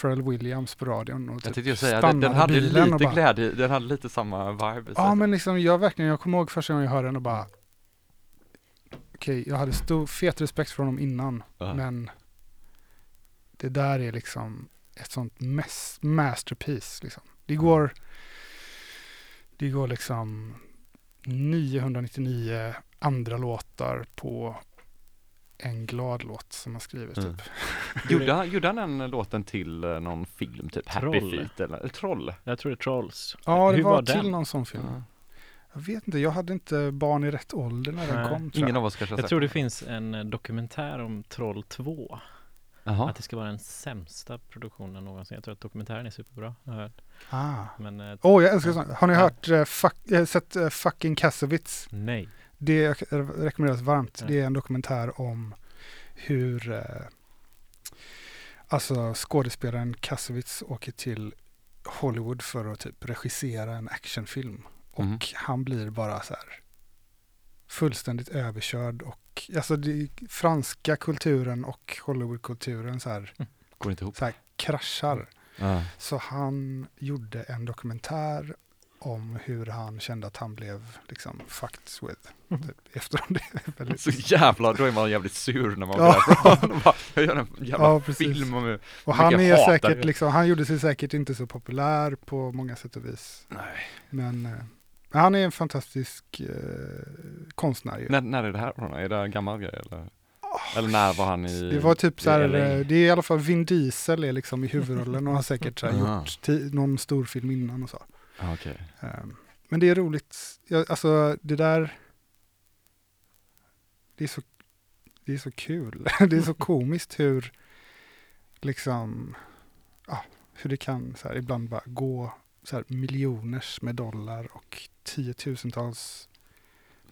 Pharrell Williams på radion och Jag typ tänkte ju säga, den, den hade bilen lite bara, glädje, den hade lite samma vibe. Ja men liksom jag verkligen, jag kommer ihåg första gången jag hörde den och bara Okej, jag hade stor, fet respekt för honom innan Ja. men det där är liksom ett sånt mes- masterpiece liksom. Det går det går liksom 999 andra låtar på en glad låt som han skriver Mm. typ. Gjorde han, gjorde han den låten till eh, någon film, typ Happy Troll. Feet eller, eller Troll? Jag tror det är Trolls. Ja, det Hur var, var till någon sån film. Ja. Jag vet inte, jag hade inte barn i rätt ålder när den kom. tror Ingen jag. av oss kanske har Jag tror det finns en eh, dokumentär om Troll 2. Jaha. Att det ska vara den sämsta produktionen någonsin. Jag tror att dokumentären är superbra. har jag hört. Ah. Men eh, Åh, jag älskar sånt. Har ni Ja. hört, eh, fuck, eh, sett eh, Fucking Kassovitz? nej. Det re- rekommenderas varmt. Ja. Det är en dokumentär om hur eh, alltså skådespelaren Kassovitz åker till Hollywood för att typ regissera en actionfilm. Och Mhm. han blir bara så här fullständigt överkörd och alltså det, franska kulturen och Hollywoodkulturen så här, Går inte ihop. så här kraschar. Ja. Så han gjorde en dokumentär om hur han kände att han blev liksom fucked with. Typ, efter det. väldigt- Så jävla, då är man jävligt sur när man Ja. blir bara, Jag gör en jävla Ja, film om hur Och han är säkert liksom, han gjorde sig säkert inte så populär på många sätt och vis. Nej. Men eh, han är en fantastisk eh, konstnär ju. När, när är det här? Är det en gammal grej eller? Eller när var han i? Det var typ så här, eh, det är i alla fall Vin Diesel är liksom i huvudrollen och har säkert så här gjort någon stor film innan och så. Ah, Okej. Ehm, Men det är roligt. Jag, alltså det där. Det är så, det är så kul. Det är så komiskt hur liksom, ja, hur det kan så här, ibland bara gå så här, miljoners med dollar och tiotusentals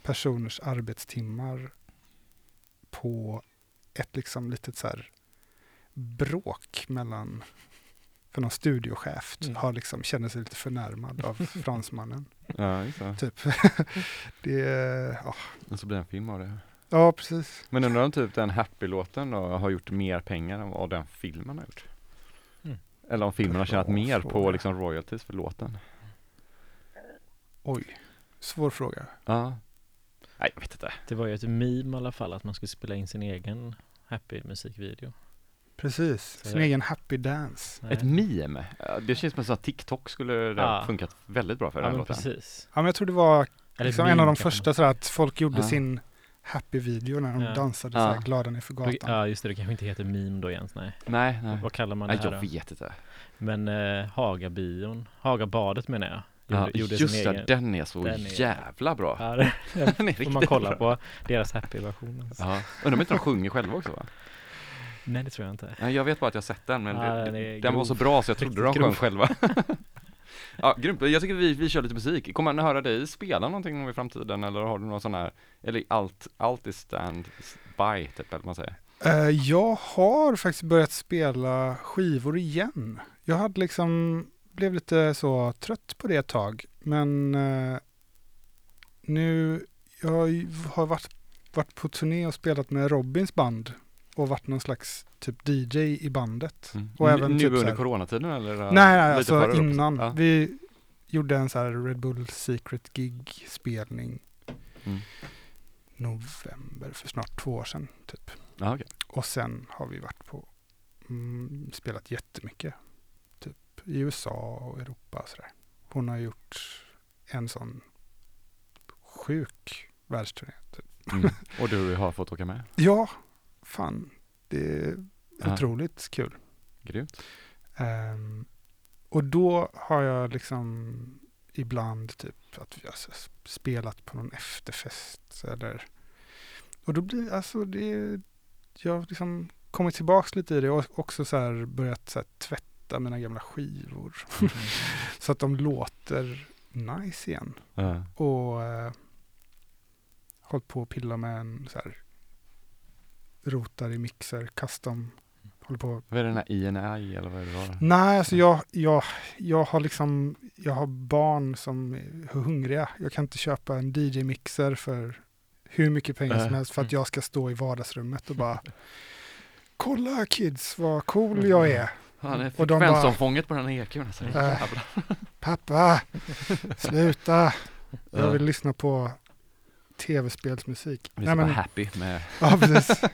personers arbetstimmar på ett liksom litet så här bråk mellan för någon studiochef Mm. har liksom, känner sig lite förnärmad av fransmannen. Ja, just det. Typ. det ja. Och så blir det en film av det. ja, precis. Men undrar om typ den Happy-låten har gjort mer pengar än vad den filmen har gjort? Mm. Eller om filmen har tjänat mer på liksom royalties för låten? Oj, svår fråga. Ja. Nej, jag vet inte. Det var ju ett meme i alla fall att man skulle spela in sin egen happy musikvideo. Precis, Så sin egen happy dance. Nej. Ett meme? Ja, Det känns som att TikTok skulle Ja. funkat väldigt bra för Ja den låten. precis. Ja, men jag tror det var liksom en av de första sådär att folk gjorde Ja. sin happy-video när de Ja. dansade Ja. glada ner för gatan. Ja just det, det kanske inte heter meme då ens, nej. Nej, nej. Vad kallar man nej det här jag då? vet inte. Men eh, Hagabion, Hagabadet menar jag. Ja, Gjorde, gjorde just det, egen. den är så Den är- jävla bra. Ja, det Den är får man riktigt kolla bra. på deras happy-version. Ja. Undrar om inte de sjunger själva också va? Nej det tror jag inte. Nej, jag vet bara att jag sett den men Ja, det, den den, är den var grov. så bra så jag trodde de sjöng grov. själva. ja, grymt. Jag tycker vi, vi kör lite musik. Kommer man höra dig spela någonting i framtiden eller har du någon sån här, eller allt, allt is stand by typ eller man säger? Eh, jag har faktiskt börjat spela skivor igen. Jag hade liksom, blev lite så trött på det ett tag. Men eh, nu, jag har varit, varit på turné och spelat med Robins band. Och varit någon slags typ DJ i bandet. Mm. Och även nu typ under här- coronatiden eller? nej, nej, lite alltså innan. Ja. Vi gjorde en så här Red Bull Secret Gig spelning Mm. november för snart två år sedan. Typ. Ja, okej. Och sen har vi varit på, mm, spelat jättemycket. Typ i USA och Europa och sådär. Hon har gjort en sån sjuk världsturné. Typ. Mm. Och du har fått åka med? Ja, fan. Det är Ja. otroligt kul. Grymt. Ehm, och då har jag liksom ibland typ att vi har spelat på någon efterfest eller och då blir alltså det jag har liksom kommit tillbaks lite i det och också så här börjat så här tvätta mina gamla skivor så att de låter nice igen Ja. och eh, hållit på att pilla med en så här rotar i mixer, custom håller på Vad är det den här INI eller vad är det var? Nej, alltså jag, jag, jag har liksom, jag har barn som är hungriga. Jag kan inte köpa en DJ-mixer för hur mycket pengar som Äh. helst för att jag ska stå i vardagsrummet och bara Kolla kids vad cool jag är. Han är frekvensomfånget på den här EQn alltså. Äh. Pappa, sluta. Jag Ja. vill lyssna på tv-spelsmusik. Vi ska vara happy med ja, precis.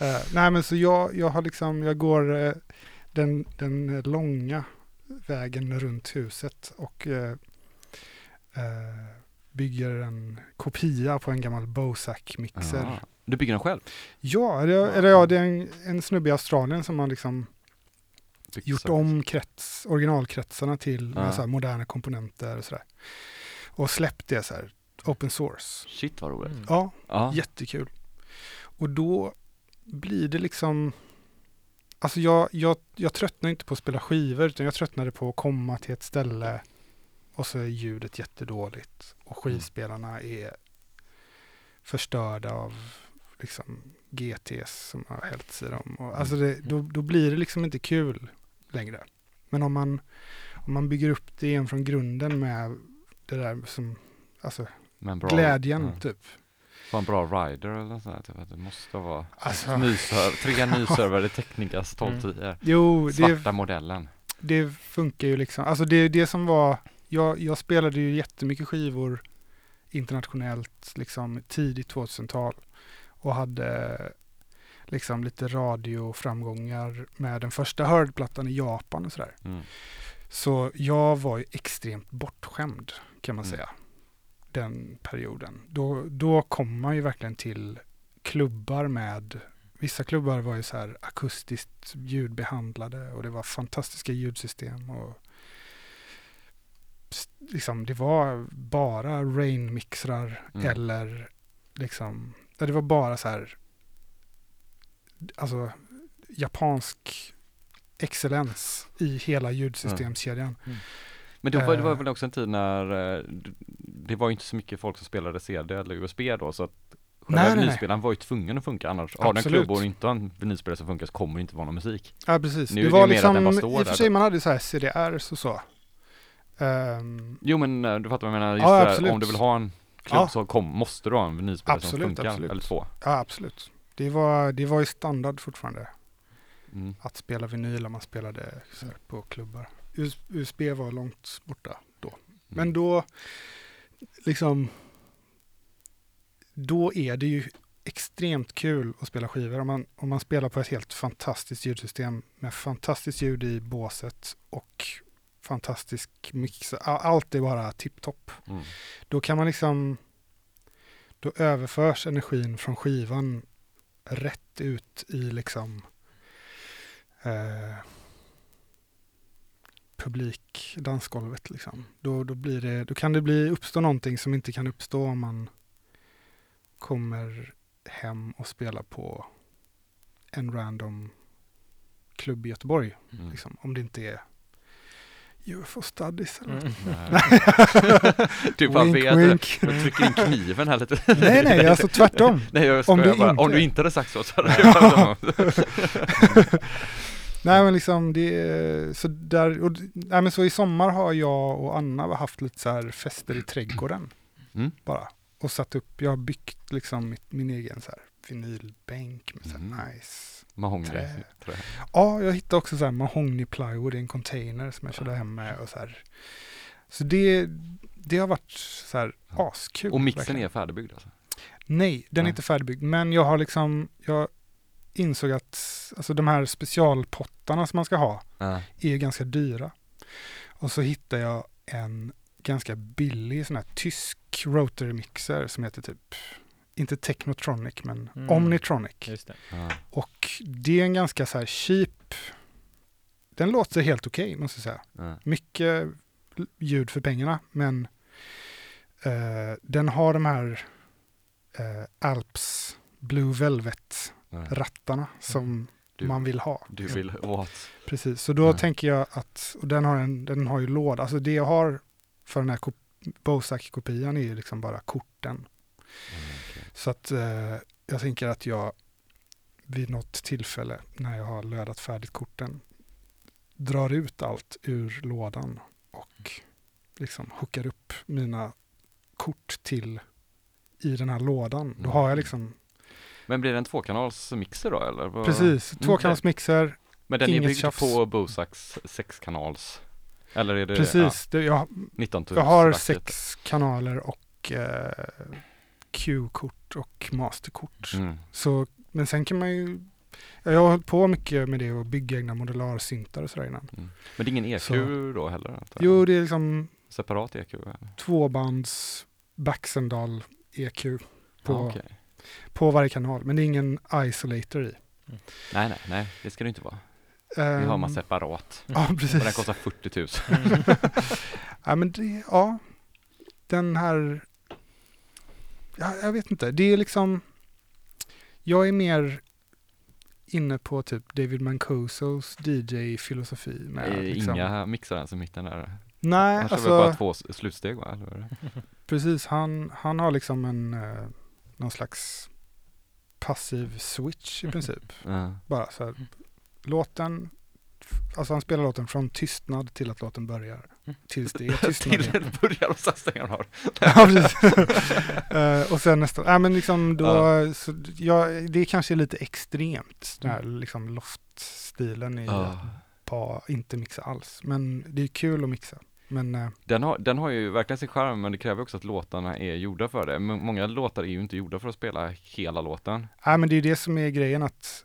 Eh, nej men så jag, jag har liksom, jag går eh, den, den långa vägen runt huset och eh, eh, bygger en kopia på en gammal Bozak-mixer. Ja. Du bygger den själv? Ja, eller, eller ja, det är en, en snubbe i Australien som har liksom Byggt gjort om krets, originalkretsarna till Ja. med så här moderna komponenter och sådär. Och släppt det så här, open source. Shit vad roligt. Mm. Ja, Ja. jättekul. Och då blir det liksom, alltså jag, jag, jag tröttnar inte på att spela skivor utan jag tröttnade på att komma till ett ställe och så är ljudet jättedåligt och skivspelarna är förstörda av liksom GTs som har hällts i dem. Och, alltså det, då, då blir det liksom inte kul längre. Men om man, om man bygger upp det igen från grunden med det där som, alltså Men bra. glädjen Ja. typ. Var en bra rider eller sånt typ det måste vara Alltså, nyserv, tre nyservade Technicas 1210. jo, det, Svarta modellen. det funkar ju liksom. Alltså det är det som var, jag, jag spelade ju jättemycket skivor internationellt, liksom tidigt 2000-tal och hade liksom lite radioframgångar med den första Heard-plattan i Japan och sådär. Mm. Så jag var ju extremt bortskämd kan man Mm. säga. Den perioden. Då, då kom man ju verkligen till klubbar med Vissa klubbar var ju så här akustiskt ljudbehandlade och det var fantastiska ljudsystem och liksom det var bara rainmixrar Mm. eller liksom det var bara så här alltså japansk excellens i hela ljudsystemskedjan. Men då var, det var Eh. väl också en tid när eh, det var inte så mycket folk som spelade CD eller USB då så att Själva nej, nej. vinylspelaren var ju tvungen att funka annars. Har du en Absolut. klubb och inte har en vinylspelare som funkar så kommer det inte vara någon musik. Ja, precis. Nu det det var den liksom, i och för där. sig man hade så här CDRs och så. Ehm, Jo men eh, du fattar vad jag menar, just Ja, det här, absolut. om du vill ha en klubb Ja. så kom, måste du ha en vinylspelare Absolut, som funkar, absolut. eller två. ja, absolut. Det var, det var ju standard fortfarande Mm. att spela vinyl om man spelade här, på klubbar. US, USB var långt borta då. Men då, liksom, då är det ju extremt kul att spela skivor om man, om man spelar på ett helt fantastiskt ljudsystem med fantastiskt ljud i båset och fantastisk mix. Allt är bara tipptopp. Mm. Då kan man liksom, då överförs energin från skivan rätt ut i liksom eh, publik, dansgolvet liksom. Då, då, blir det, då kan det bli, uppstå någonting som inte kan uppstå om man kommer hem och spelar på en random klubb i Göteborg. Mm. Liksom, om det inte är UFO Studies eller. Mm. Nej. du bara Wink, vet, wink. jag trycker in kniven här lite. nej, nej, alltså tvärtom. Nej jag Om du bara, inte- om du inte hade sagt så så hade jag bara Nej men liksom det är så där, och, nej men så i sommar har jag och Anna haft lite så här fester i trädgården. Mm. Bara. Och satt upp, jag har byggt liksom mitt, min egen så här vinylbänk med så här Mm. nice. mahogny. Ja, jag hittade också så här mahogny plywood i en container som jag körde hem med och så här. Så det, det har varit så här askul. Och mixen verkligen. är färdigbyggd alltså? Nej, den är Nej. inte färdigbyggd. Men jag har liksom, jag insåg att alltså de här specialpottarna som man ska ha Ja. är ganska dyra. Och så hittade jag en ganska billig sån här tysk rotary mixer som heter typ, inte Technotronic men Mm. Omnitronic. Just det. Ja. Och det är en ganska så här cheap, den låter helt okej måste jag säga. Ja. Mycket ljud för pengarna men eh, den har de här eh, Alps Blue Velvet Ja. rattarna som Du- man vill ha. Du vill åt. Precis, så då Ja. tänker jag att, och den har, en, den har ju låda, alltså det jag har för den här kop- Bozak-kopian är ju liksom bara korten. Mm, okej. Så att eh, jag tänker att jag vid något tillfälle när jag har lödat färdigt korten drar ut allt ur lådan och liksom hookar upp mina kort till i den här lådan. Då har jag liksom, Men blir det en tvåkanalsmixer då eller? Precis, Mm. tvåkanalsmixer, Men den är byggd tjafs. på Bosaks sexkanals? Eller är det precis. Det, jag, Ja, 19 Jag har sex kanaler och eh, Q-kort och masterkort. Mm. Så, men sen kan man ju, jag har hållit på mycket med det och bygga egna modularsyntar och sådär innan. Men det är ingen EQ Så- då heller? jag? Jo, det är liksom Separat EQ? eller? tvåbands Baxendal EQ på, Ja, okej. På varje kanal, men det är ingen isolator i. Nej, nej, nej, det ska det inte vara. Det har man Ehm, separat. Ja, Och den precis. kostar 40 000. Mm. Ja, men det, ja, den här, ja, jag vet inte, det är liksom, jag är mer inne på typ David Mancosos DJ-filosofi. Med är liksom, inga mixar ens i mitten där. Nej, Han alltså väl bara två slutsteg va? Eller? precis, han, han har liksom en, eh, någon slags passiv switch i princip. Ja. Bara så här, låten, alltså han spelar låten från tystnad till att låten börjar. Tills det är tystnad Till den börjar och sen stänger han av. Ja, precis. Eh, och sen nästa, nej men liksom då, Ja. så, ja, det kanske är lite extremt, den här liksom loft-stilen i Ja. bara inte mixa alls. Men det är kul att mixa. Men eh, Den har, den har ju verkligen sin charm men det kräver också att låtarna är gjorda för det. Men många låtar är ju inte gjorda för att spela hela låten. nej, men det är det som är grejen att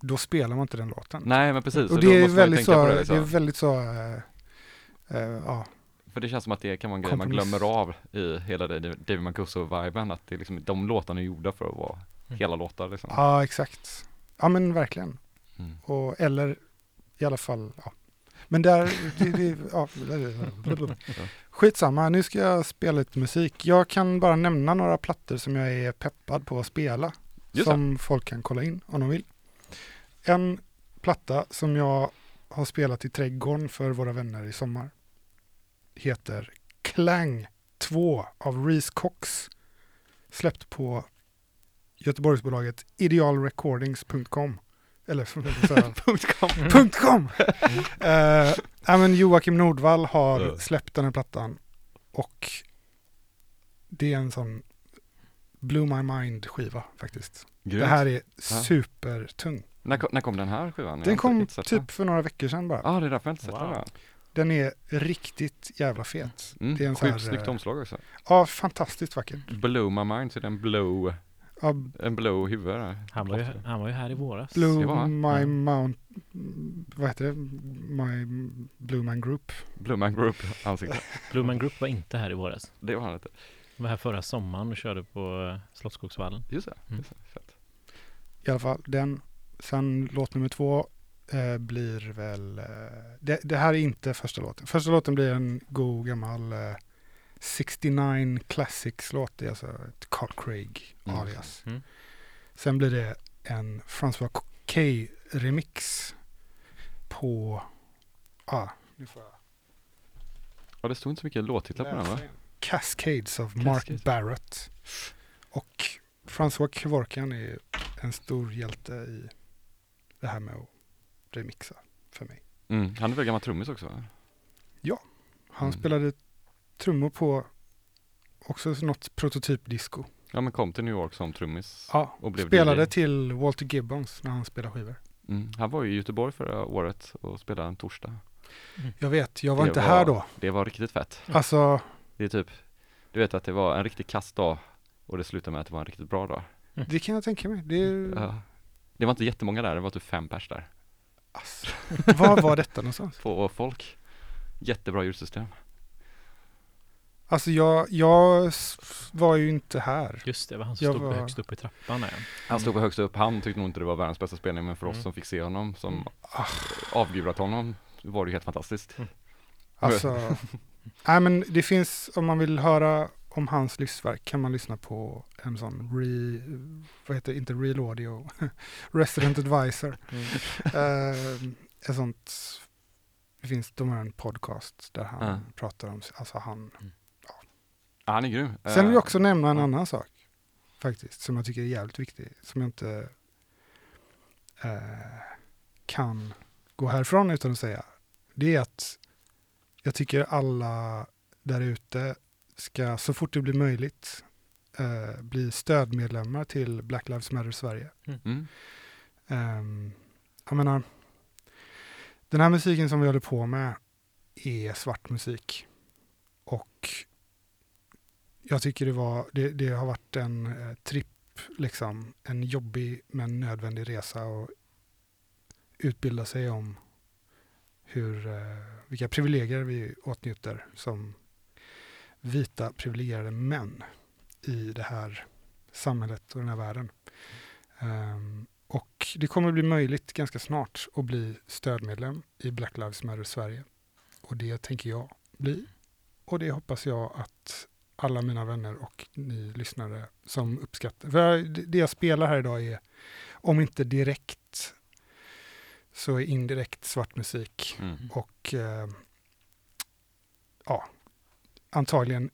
då spelar man inte den låten. Nej men precis, och då det är, ju väldigt så, det det, liksom. är väldigt så, ja, För det känns som att det kan vara en grej man glömmer av i hela det David Mancuso-viben. Att det är liksom, de låtarna är gjorda för att vara Mm. hela låtar liksom. ja exakt. Ja men verkligen. Mm. Och, eller i alla fall, ja. Men där, det, det, ja. Skitsamma, nu ska jag spela lite musik. Jag kan bara nämna några plattor som jag är peppad på att spela. Just det. som folk kan kolla in om de vill. En platta som jag har spelat i trädgården för våra vänner i sommar heter Clang 2 av Reese Cox. Släppt på Göteborgsbolaget idealrecordings.com. Eller com. punkt .com! Eh, ja, men Joakim Nordvall har släppt den här plattan och det är en sån Blew My Mind skiva faktiskt. Grymt. Det här är supertung. när, kom, när kom den här skivan? Den kom typ för några veckor sedan bara. Ja, ah, det är därför jag inte sett Wow. den. Den är riktigt jävla fet. Mm. Det är en Sjukt här, snyggt eh, omslag också. Ja, fantastiskt vackert. Blow my mind, så är det en blow, en blow huvud där. Han var, ju, han var ju här i våras. Blue var- My ja. Mount... Vad heter det? My Blue Man Group. Blue man group ansikte. Blue Man Group var inte här i våras. Det var han inte. De var här förra sommaren och körde på eh, Slottsskogsvallen. Just det. Mm. Just det. Fett. I alla fall, den. Sen låt nummer två eh, blir väl... Eh, det, det här är inte första låten. Första låten blir en god gammal eh, 69 Classics-låt. Det är alltså ett Carl Craig Mm. alias. Mm. Sen blir det en François K-remix på... Ah, nu får jag Ja, det stod inte så mycket låttitlar på den va? Cascades of Mark Cascades. Barrett. Och François Kevorkian är en stor hjälte i det här med att remixa för mig. Mm. Han är väl gammal trummis också? va? Han Mm. spelade trummor på också något prototypdisco. Ja, men kom till New York som trummis. Ja, Och blev spelade DJ. till Walter Gibbons när han spelade skivor. Mm. Han var ju i Göteborg förra året och spelade en torsdag. Jag vet, jag var Det inte var- här då. Det var riktigt fett. Alltså, Det är typ, du vet att det var en riktigt kass dag och det slutade med att det var en riktigt bra dag. det kan jag tänka mig. Det är, Ja. Det var inte jättemånga där, det var typ fem pers där. alltså, var var detta någonstans? På folk. Jättebra ljudsystem. Alltså jag, jag var ju inte här. Just det, var han som Jag stod var- högst upp i trappan. Ja. Han stod på högst upp, han tyckte nog inte det var världens bästa spelning men för oss Mm. som fick se honom, som Mm. Ah. avgudat honom, var det ju helt fantastiskt. Mm. Alltså, nej men det finns, om man vill höra om hans livsverk kan man lyssna på en sån re, vad heter det, inte real audio, resident advisor. Mm. Eh, ett sånt, det finns, de har en podcast där han Ja. pratar om, alltså han. Ja, han är grym. Sen vill jag Eh, också nämna en ja. annan sak, faktiskt, som jag tycker är jävligt viktig, som jag inte eh, kan gå härifrån utan att säga. Det är att jag tycker alla där ute ska så fort det blir möjligt eh, bli stödmedlemmar till Black Lives Matter Sverige. Mm. Um, jag menar, den här musiken som vi håller på med är svart musik. Och jag tycker det, var, det, det har varit en eh, tripp, liksom, en jobbig men nödvändig resa och utbilda sig om hur, eh, vilka privilegier vi åtnjuter som vita privilegierade män i det här samhället och den här världen. Um, och det kommer bli möjligt ganska snart att bli stödmedlem i Black Lives Matter Sverige. Och det tänker jag bli. Och det hoppas jag att alla mina vänner och ni lyssnare som uppskattar. För det jag spelar här idag är, om inte direkt, så är indirekt svart musik. Mm. Och eh, ja, antagligen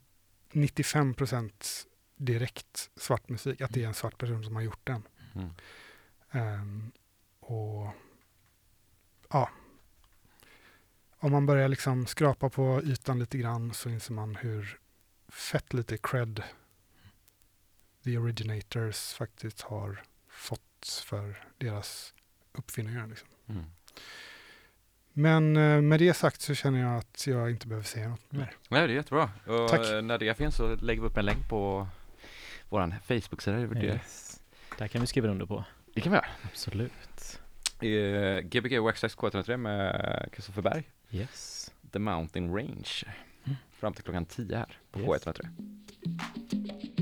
95 procent direkt svart musik. Att det är en svart person som har gjort den. Mm. Ehm, och ja, om man börjar liksom skrapa på ytan lite grann så inser man hur fett lite cred the originators faktiskt har fått för deras uppfinningar. Liksom. Mm. Men eh, med det sagt så känner jag att jag inte behöver säga något Nej. mer. Nej, det är jättebra. Och Tack. när det finns så lägger vi upp en länk på våran Facebook-sida. Yes. Där kan vi skriva under på. det kan vi göra. Absolut. Eh, Gbg Waxxax K103 med Kristoffer Berg. Yes. The Mountain Range. Fram till klockan 10 här på Yes. K103.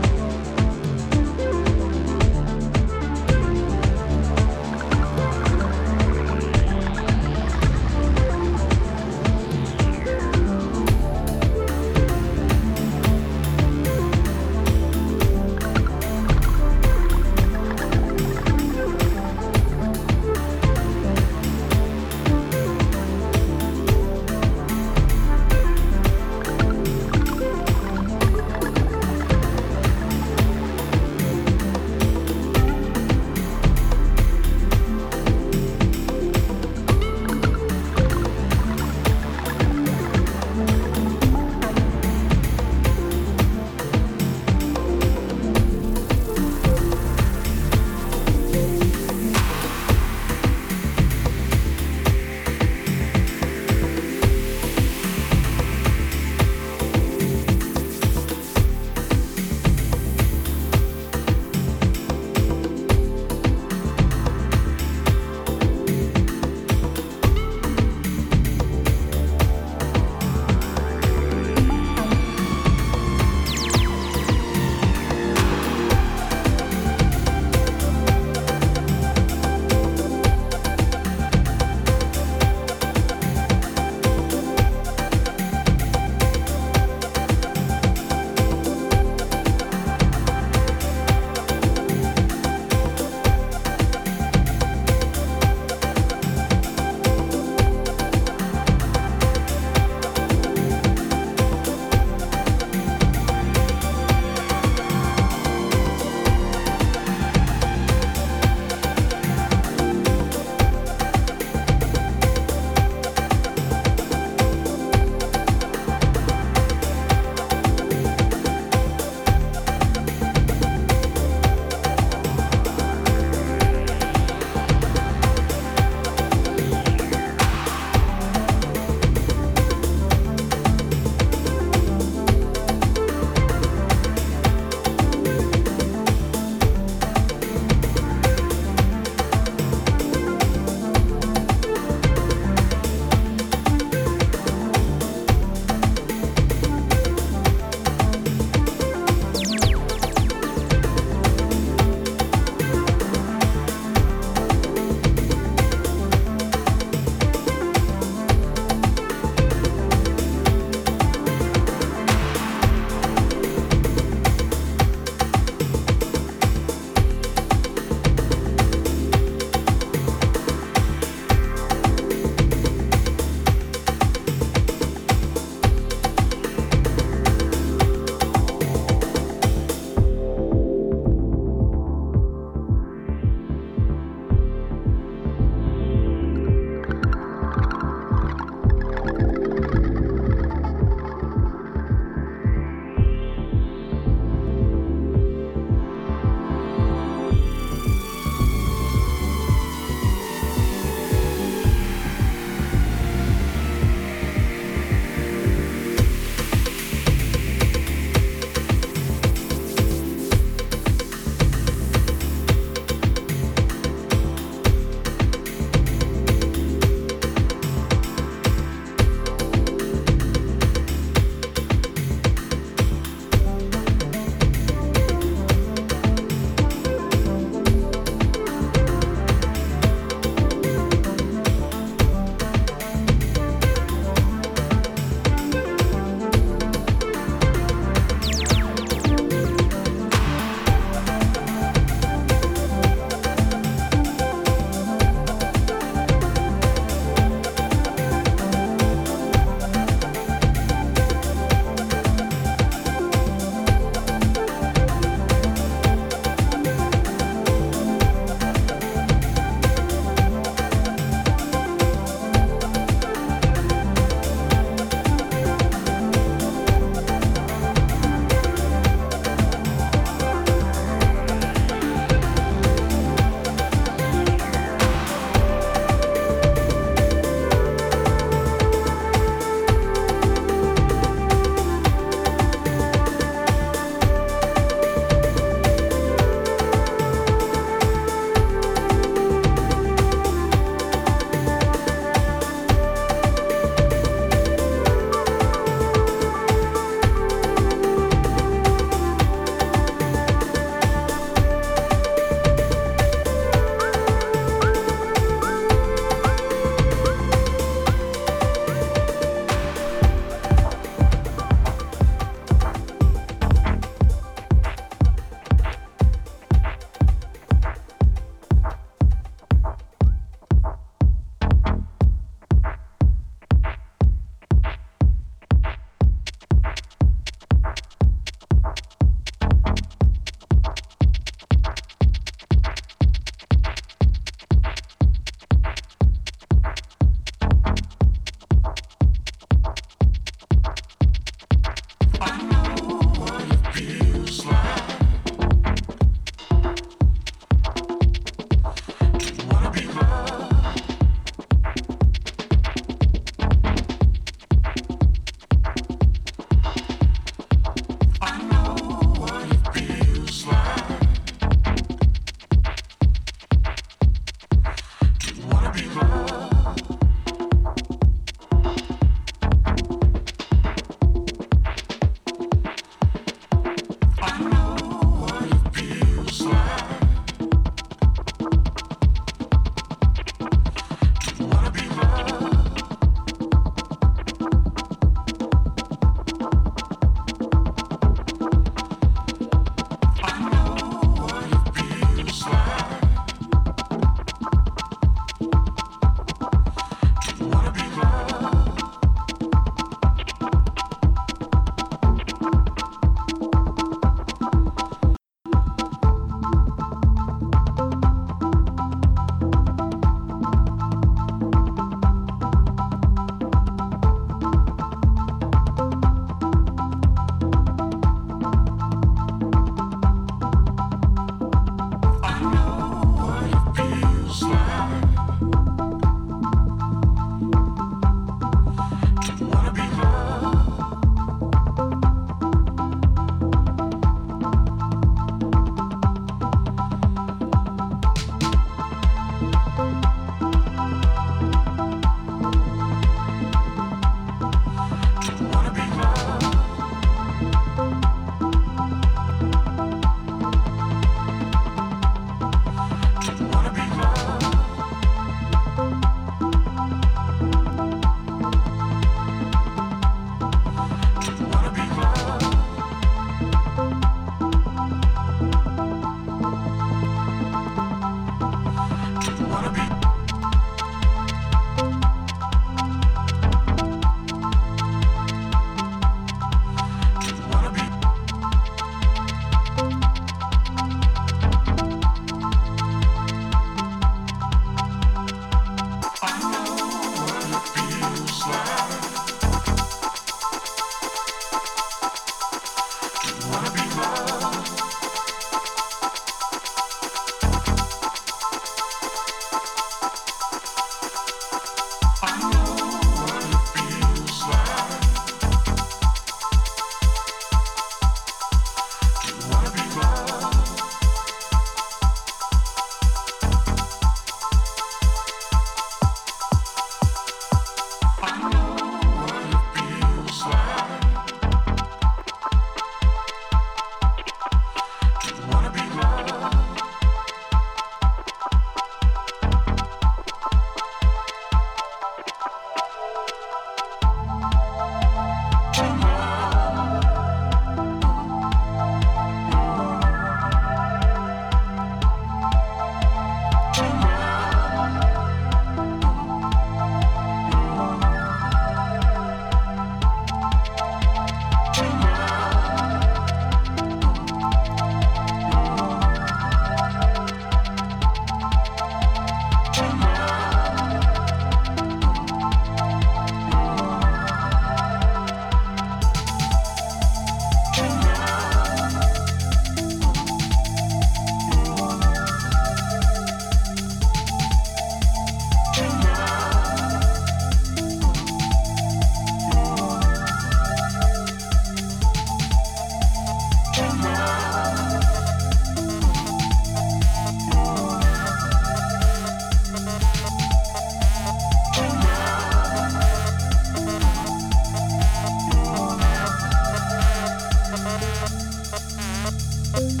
Thank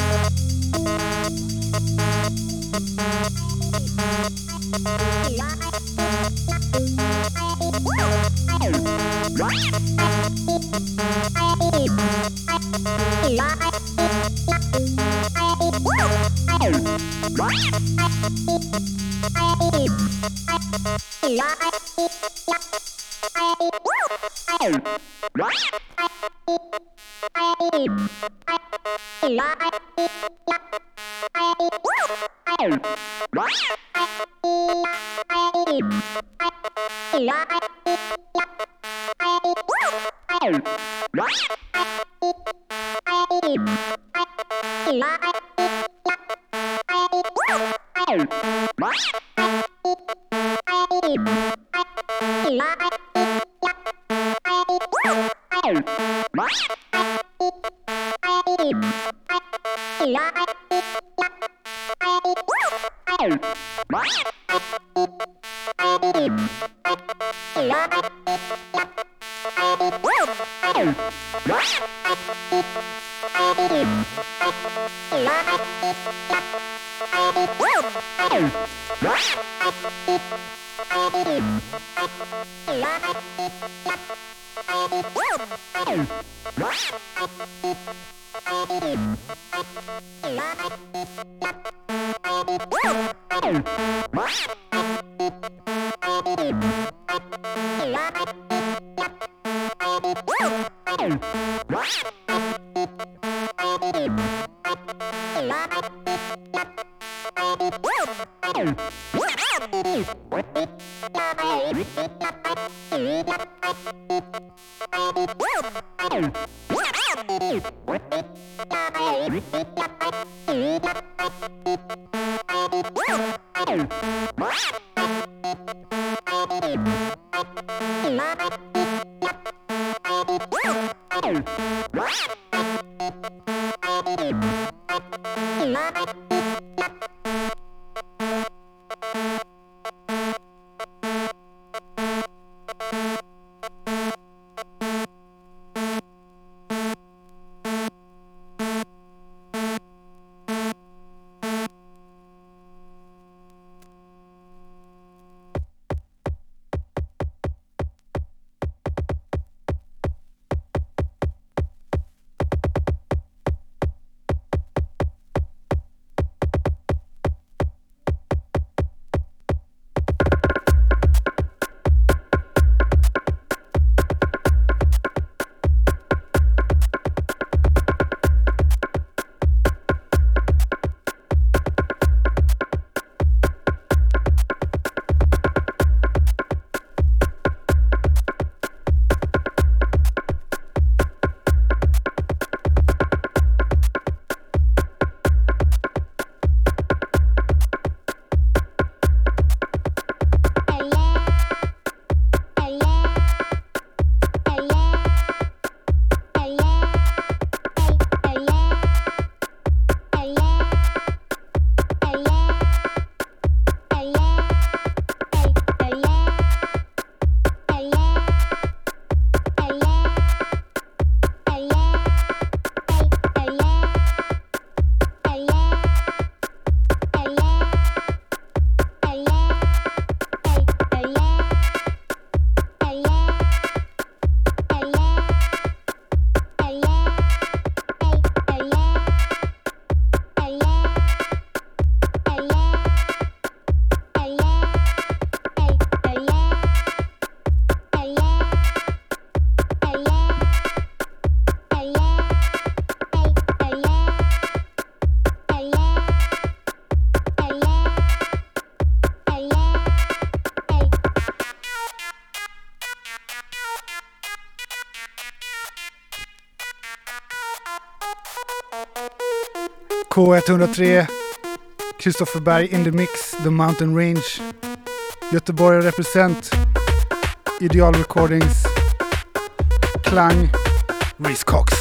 you. K103, Kristoffer Berg in the mix, The Mountain Range. Göteborg represent, Ideal Recordings, Klang, Reese Cox.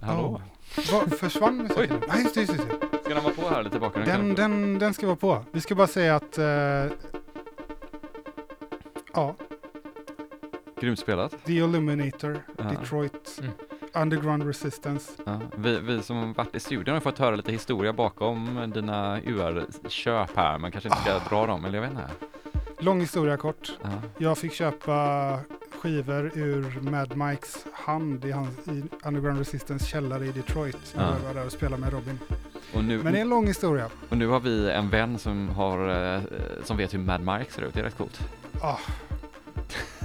Hallå? Vad försvann musiken? Nej, just det, just det. Ska den vara på här lite bakgrunden? Den, den, den ska vara på. Vi ska bara säga att... eh, ja, Grymt spelat. The Illuminator, Ja. Detroit, Mm. Underground Resistance. Ja, vi, vi som varit i studion har fått höra lite historia bakom dina UR-köp här, men kanske inte ska dra dem, eller jag vet inte. Lång historia kort. Ja. Jag fick köpa skivor ur Mad Mikes hand i, hans, i Underground Resistance källare i Detroit. När Ja. jag var där och spelade med Robin. Och, nu, Men det är en lång historia. och nu har vi en vän som, har, eh, som vet hur Mad Mike ser ut, det är rätt coolt. Ah.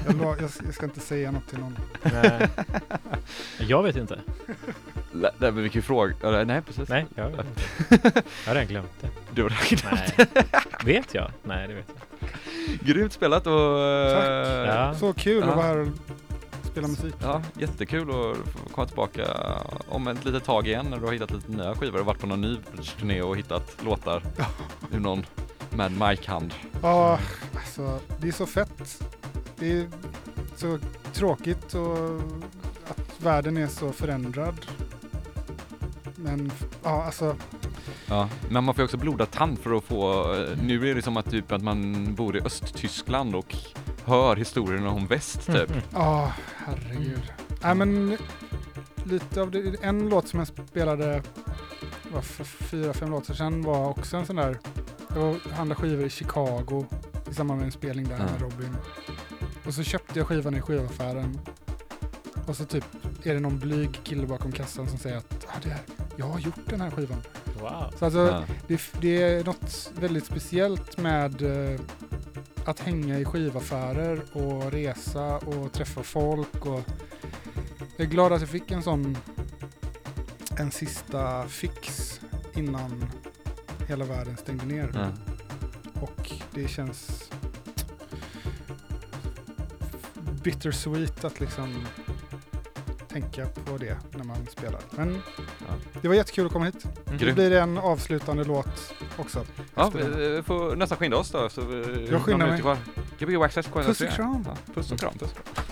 Jag, jag, jag ska inte säga något till någon. Nej. Jag vet inte. Nej, men vi kan ju fråga, nej precis. Nej, jag vet inte. Jag har redan glömt det. Du har räknat. Nej. Vet jag? Nej, det vet jag. Grymt spelat och... eh, Tack. Ja. Så kul Ja. att vara här och spela musik. Ja, jättekul att komma tillbaka om ett litet tag igen när du har hittat lite nya skivor och varit på någon ny turné och hittat låtar ur någon Mad Mike-hand. Ja, alltså det är så fett. Det är så tråkigt och att världen är så förändrad. Men ja, alltså Ja, men man får ju också blodad tand för att få, eh, nu är det som att typ att man bor i Östtyskland och hör historierna om väst typ. Ja, herregud. Nej men lite av det, en låt som jag spelade var för fyra, fem låtar sedan var också en sån där, jag var- handlade skivor i Chicago i samband med en spelning där Ja. med Robin. Och så köpte jag skivan i skivaffären. Och så typ är det någon blyg kille bakom kassan som säger att ah, det här, jag har gjort den här skivan. Wow. Så alltså, Ja. det, det är något väldigt speciellt med eh, att hänga i skivaffärer och resa och träffa folk. Och jag är glad att jag fick en sån en sista fix innan hela världen stängde ner. Ja. Och det känns bittersweet att liksom tänka på det när man spelar. Men Ja. det var jättekul att komma hit. Mm. Det blir en avslutande låt också. Ja, den. vi får nästan skynda oss då. Så vi, Jag skyndar mig. kvar. Gbg Puss och kram. Ja, puss och kram. Puss och kram.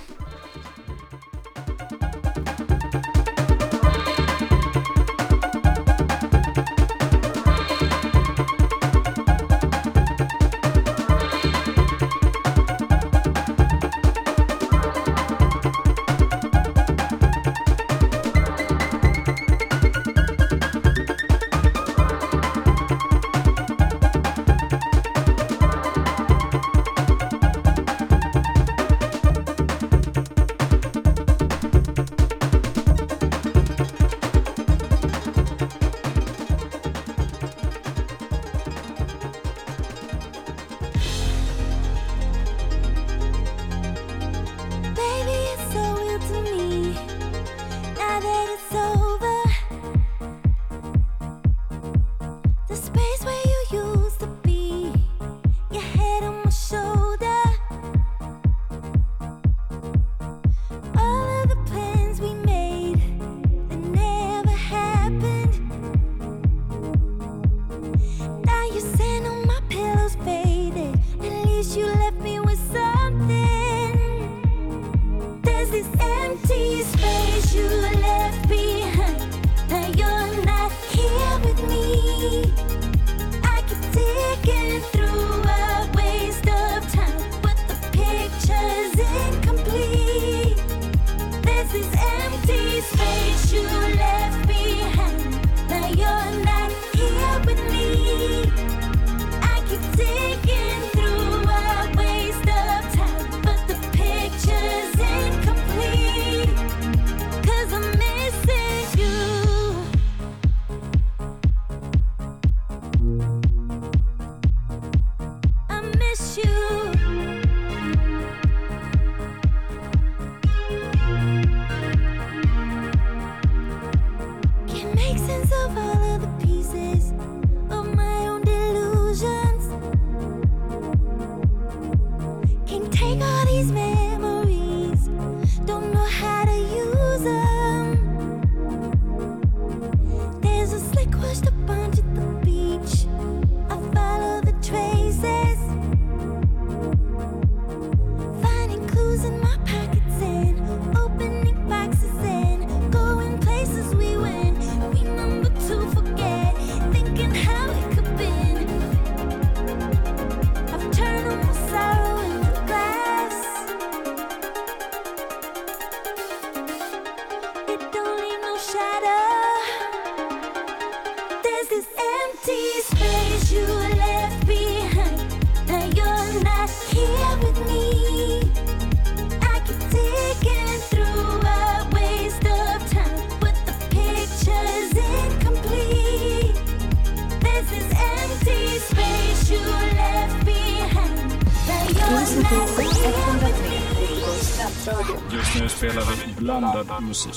Não sei.